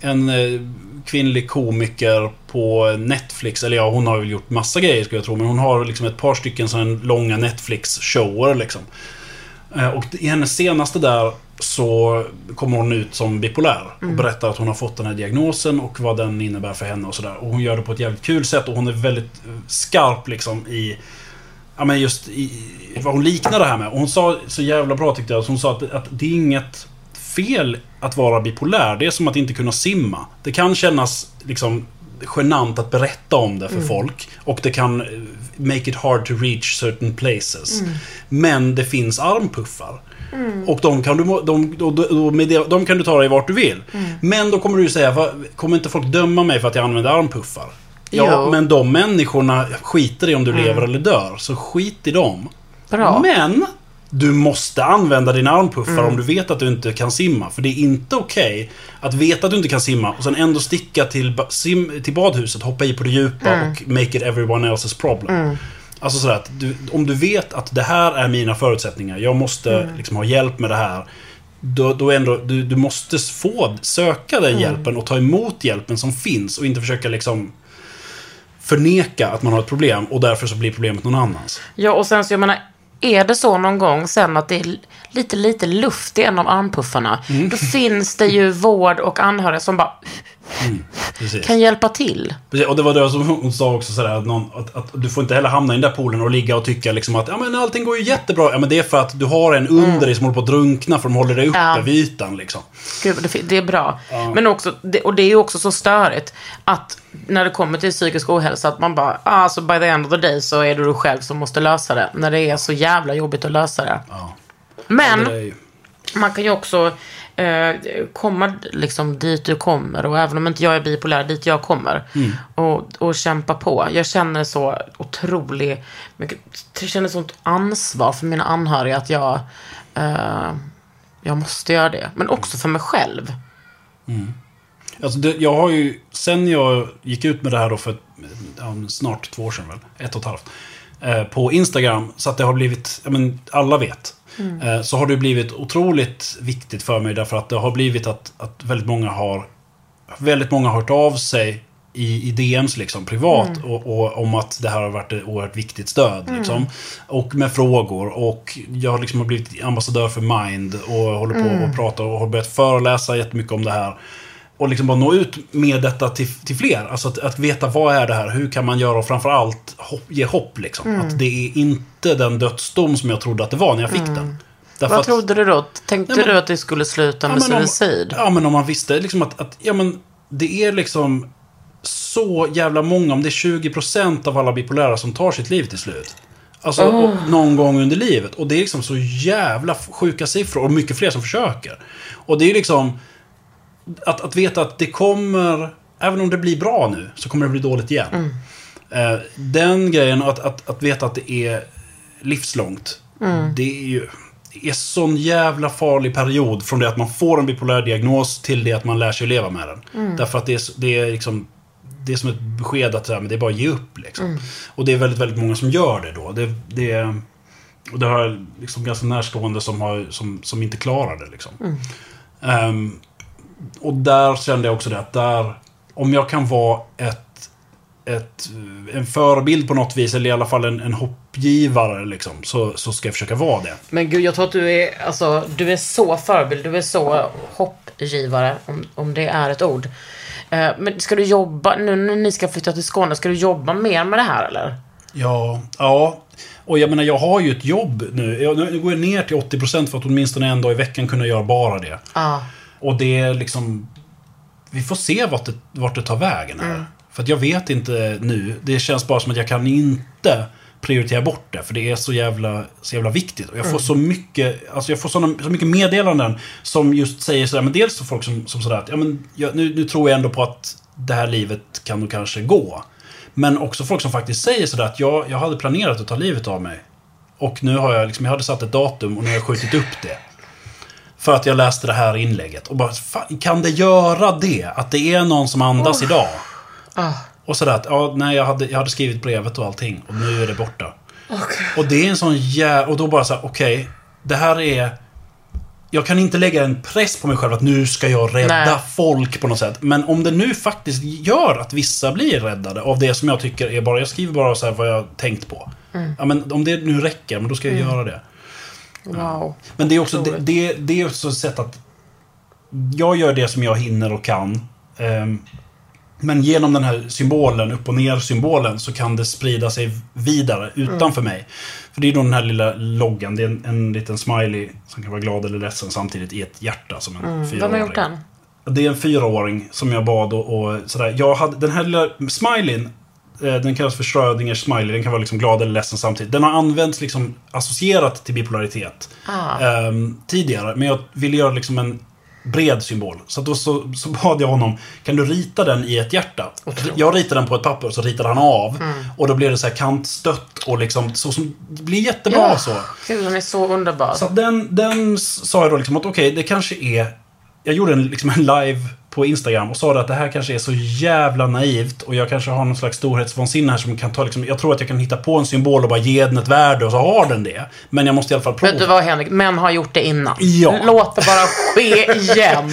En eh, kvinnlig komiker på Netflix. Eller ja, hon har väl gjort massa grejer skulle jag tro. Men hon har liksom ett par stycken sådana långa Netflix-shower liksom. Eh, Och i hennes senaste där så kommer hon ut som bipolär. Och berättar att hon har fått den här diagnosen och vad den innebär för henne och sådär. Och hon gör det på ett jävligt kul sätt och hon är väldigt eh, skarp liksom i... Ja men just i vad hon liknar det här med. Och hon sa så jävla bra tyckte jag. Hon sa att, att det är inget fel att vara bipolär. Det är som att inte kunna simma. Det kan kännas liksom genant att berätta om det för folk. Och det kan eh, make it hard to reach certain places. Men det finns armpuffar. Och de kan, du, de, de, de, de kan du ta dig vart du vill. Men då kommer du säga, "Va, kommer inte folk döma mig för att jag använder armpuffar? Ja, Jo. men de människorna skiter i om du lever eller dör. Så skit i dem. Bra. Men du måste använda dina armpuffar om du vet att du inte kan simma. För det är inte okej att veta att du inte kan simma och sen ändå sticka till, sim, till badhuset, hoppa i på det djupa och make it everyone else's problem. Alltså sådär att du, om du vet att det här är mina förutsättningar, jag måste liksom ha hjälp med det här. Då, då ändå, du, du måste få söka den hjälpen och ta emot hjälpen som finns och inte försöka liksom förneka att man har ett problem och därför så blir problemet någon annans. Ja, och sen så jag menar, är det så någon gång sen att det är lite, lite luft i en av armpuffarna, Mm. då finns det ju vård och anhöriga som bara Precis. kan hjälpa till. Precis, Och det var det som hon sa också sådär att, någon, att, att du får inte heller hamna i den där poolen och ligga och tycka liksom att ja men allting går ju jättebra. Ja men det är för att du har en under dig som håller på att drunkna för de håller dig uppe Ja. vid ytan liksom. Gud, det, det är bra. Men också, det, och det är ju också så störigt att när det kommer till psykisk ohälsa att man bara, alltså by the end of the day så är det du själv som måste lösa det. När det är så jävla jobbigt att lösa det. Men Det man kan ju också eh, komma liksom dit du kommer och även om inte jag är bipolär, dit jag kommer. Och, och kämpa på. Jag känner så otroligt mycket, jag känner sånt ansvar för mina anhöriga att jag, eh, jag måste göra det. Men också för mig själv. alltså det, jag har ju, sen jag gick ut med det här då för snart två år sedan väl, ett och ett halvt. Eh, på Instagram, så att det har blivit, ja men alla vet. Eh, så har det blivit otroligt viktigt för mig därför att det har blivit att, att väldigt många har väldigt många har hört av sig i, i DMs liksom, privat och, och, om att det här har varit ett oerhört viktigt stöd. Liksom. Och med frågor. Och jag har liksom blivit ambassadör för Mind och håller på och pratar och har börjat föreläsa jättemycket om det här. Och liksom bara nå ut med detta till, till fler. Alltså att, att veta vad är det här? Hur kan man göra? Och framförallt hopp, ge hopp. Liksom. Att det är inte den dödsdom som jag trodde att det var när jag fick den. Därför Vad att- trodde du då? Tänkte Nej, men- du att det skulle sluta med om- suicid? Ja, men om man visste liksom att, att ja, men det är liksom så jävla många, om det är 20% av alla bipolära som tar sitt liv till slut. Alltså och, någon gång under livet. Och det är liksom så jävla sjuka siffror och mycket fler som försöker. Och det är liksom att, att veta att det kommer, även om det blir bra nu, så kommer det bli dåligt igen. Eh, den grejen, att, att, att veta att det är livslångt. Det är ju det är sån jävla farlig period från det att man får en bipolär diagnos till det att man lär sig leva med den. Därför att det är, det är liksom det är som ett besked att det är bara att ge upp. Liksom. Och det är väldigt, väldigt många som gör det då. Det, det, och det har jag liksom ganska närstående som, har, som, som inte klarar det. Liksom. Ehm, och där kände jag också det att där, om jag kan vara ett, ett, en förebild på något vis, eller i alla fall en, en hoppgivare, liksom, så, så ska jag försöka vara det. Men gud, jag tror att du är, alltså, du är så förebild, du är så hoppgivare, om, om det är ett ord. Eh, men ska du jobba, nu när ni ska flytta till Skåne, ska du jobba mer med det här eller? Ja, ja. Och jag menar, jag har ju ett jobb nu. Jag, nu går jag ner till 80% för att åtminstone en dag i veckan kunna göra bara det. Ja. Och det är liksom... Vi får se vart det, vart det tar vägen här. För att jag vet inte nu. Det känns bara som att jag kan inte prioriterar bort det. För det är så jävla, så jävla viktigt. Och jag får så mycket, alltså jag får såna, så mycket meddelanden som just säger sådär, men dels så folk som, som sådär att, ja men jag, nu, nu tror jag ändå på att det här livet kan nog kanske gå. Men också folk som faktiskt säger sådär att jag, jag hade planerat att ta livet av mig. Och nu har jag liksom, jag hade satt ett datum och nu har jag skjutit upp det. För att jag läste det här inlägget. Och bara, fan, kan det göra det? Att det är någon som andas idag? Och sådär att, ja, nej, jag hade, jag hade skrivit brevet och allting. Och nu är det borta. Och det är en sån jä... Och då bara så här, okej. det här är... Jag kan inte lägga en press på mig själv att nu ska jag rädda Nej. folk på något sätt. Men om det nu faktiskt gör att vissa blir räddade av det som jag tycker är bara... Jag skriver bara så här vad jag har tänkt på. Ja, men om det nu räcker, men då ska jag göra det. Wow. Men det är också, det, det, det är också ett sätt att... Jag gör det som jag hinner och kan. Ehm, men genom den här symbolen, upp och ner symbolen, så kan det sprida sig vidare utanför Mm. mig. För det är då den här lilla loggan, det är en, en liten smiley som kan vara glad eller ledsen samtidigt i ett hjärta som en fyraåring. Mm. Vem har gjort den? Det är en fyraåring som jag bad och, och sådär. Jag hade, den här lilla smileyn, den kallas för Schrödingers smiley. Den kan vara liksom glad eller ledsen samtidigt. Den har använts liksom associerat till bipolaritet Ah. ehm, tidigare. Men jag ville göra liksom en bred symbol. Så då så, så bad jag honom, kan du rita den i ett hjärta? Jag ritade den på ett papper, så ritade han av. Mm. Och då blev det så här kantstött och liksom så som, det blir jättebra så. Gud, den är så underbar. Så den, den sa jag då liksom att okej, det kanske är... Jag gjorde en, liksom en live på Instagram och sa att det här kanske är så jävla naivt och jag kanske har någon slags storhetsvansinne här som kan ta liksom, Jag tror att jag kan hitta på en symbol och bara ge den ett värde och så har den det. Men jag måste i alla fall prova. Vet du vad Henrik, män har gjort det innan. Ja. Låt det bara ske igen.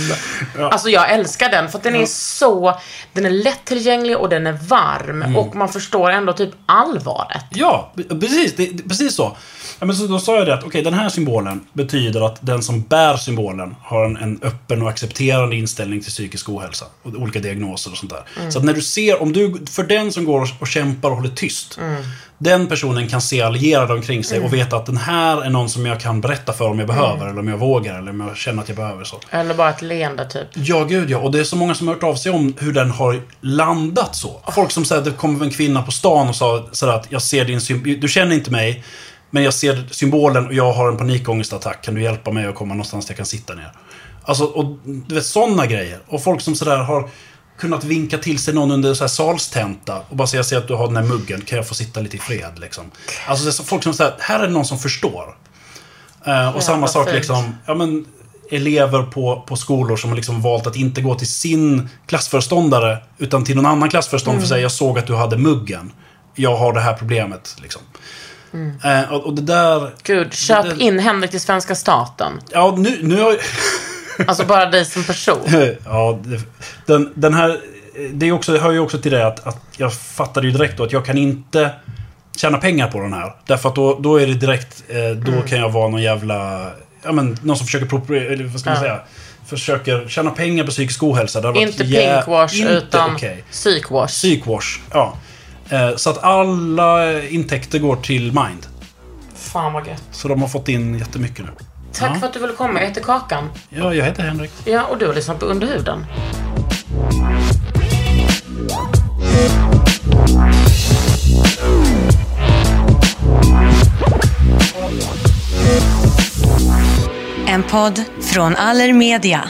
Alltså jag älskar den för att den är så, den är lättillgänglig och den är varm. Mm. Och man förstår ändå typ allvaret. Ja, precis, det, precis så. Ja, men så då sa jag det att okej, den här symbolen betyder att den som bär symbolen har en, en öppen och accepterande inställning till psykisk ohälsa. Och olika diagnoser och sånt där. Så att när du ser, om du, för den som går och, kämpar och håller tyst. Den personen kan se allierade omkring sig och veta att den här är någon som jag kan berätta för om jag behöver. Eller om jag vågar. Eller om jag känner att jag behöver. så. Eller bara ett leende typ. Ja, gud ja. Och det är så många som har hört av sig om hur den har landat så. Folk som säger att det kom en kvinna på stan och sa sådär att jag ser din symbol. Du känner inte mig, men jag ser symbolen och jag har en panikångestattack. Kan du hjälpa mig att komma någonstans där jag kan sitta ner? Alltså, och du vet sådana grejer. Och folk som sådär har kunnat vinka till sig någon under så här salstenta och bara säga, att du har den här muggen, kan jag få sitta lite i fred liksom? Alltså så folk som säger, här är det någon som förstår. Eh, och samma vad sak fint. liksom, ja men elever på, på skolor som har liksom valt att inte gå till sin klassföreståndare utan till någon annan klassföreståndare för att säga jag såg att du hade muggen. Jag har det här problemet. Liksom. Eh, och, och det där... Gud, köp det- in Henrik till svenska staten. Ja, nu, nu har Alltså bara dig som person. Ja, det, den, den här... Det är också, det hör ju också till det att, att jag fattade ju direkt då att jag kan inte tjäna pengar på den här. Därför att då, då är det direkt... Eh, då Mm. kan jag vara någon jävla... Ja men, någon som försöker... Eller vad ska man Ja. säga? Försöker tjäna pengar på psykisk ohälsa. Det Inte pinkwash inte utan okej. psykwash. Psykwash, ja. Eh, så att alla intäkter går till Mind. Fan vad gött. Så de har fått in jättemycket nu. Tack Ja. för att du ville komma. Jag heter Kakan. Ja, jag heter Henrik. Ja, och du har lyssnat på Underhuden. En podd från Allermedia.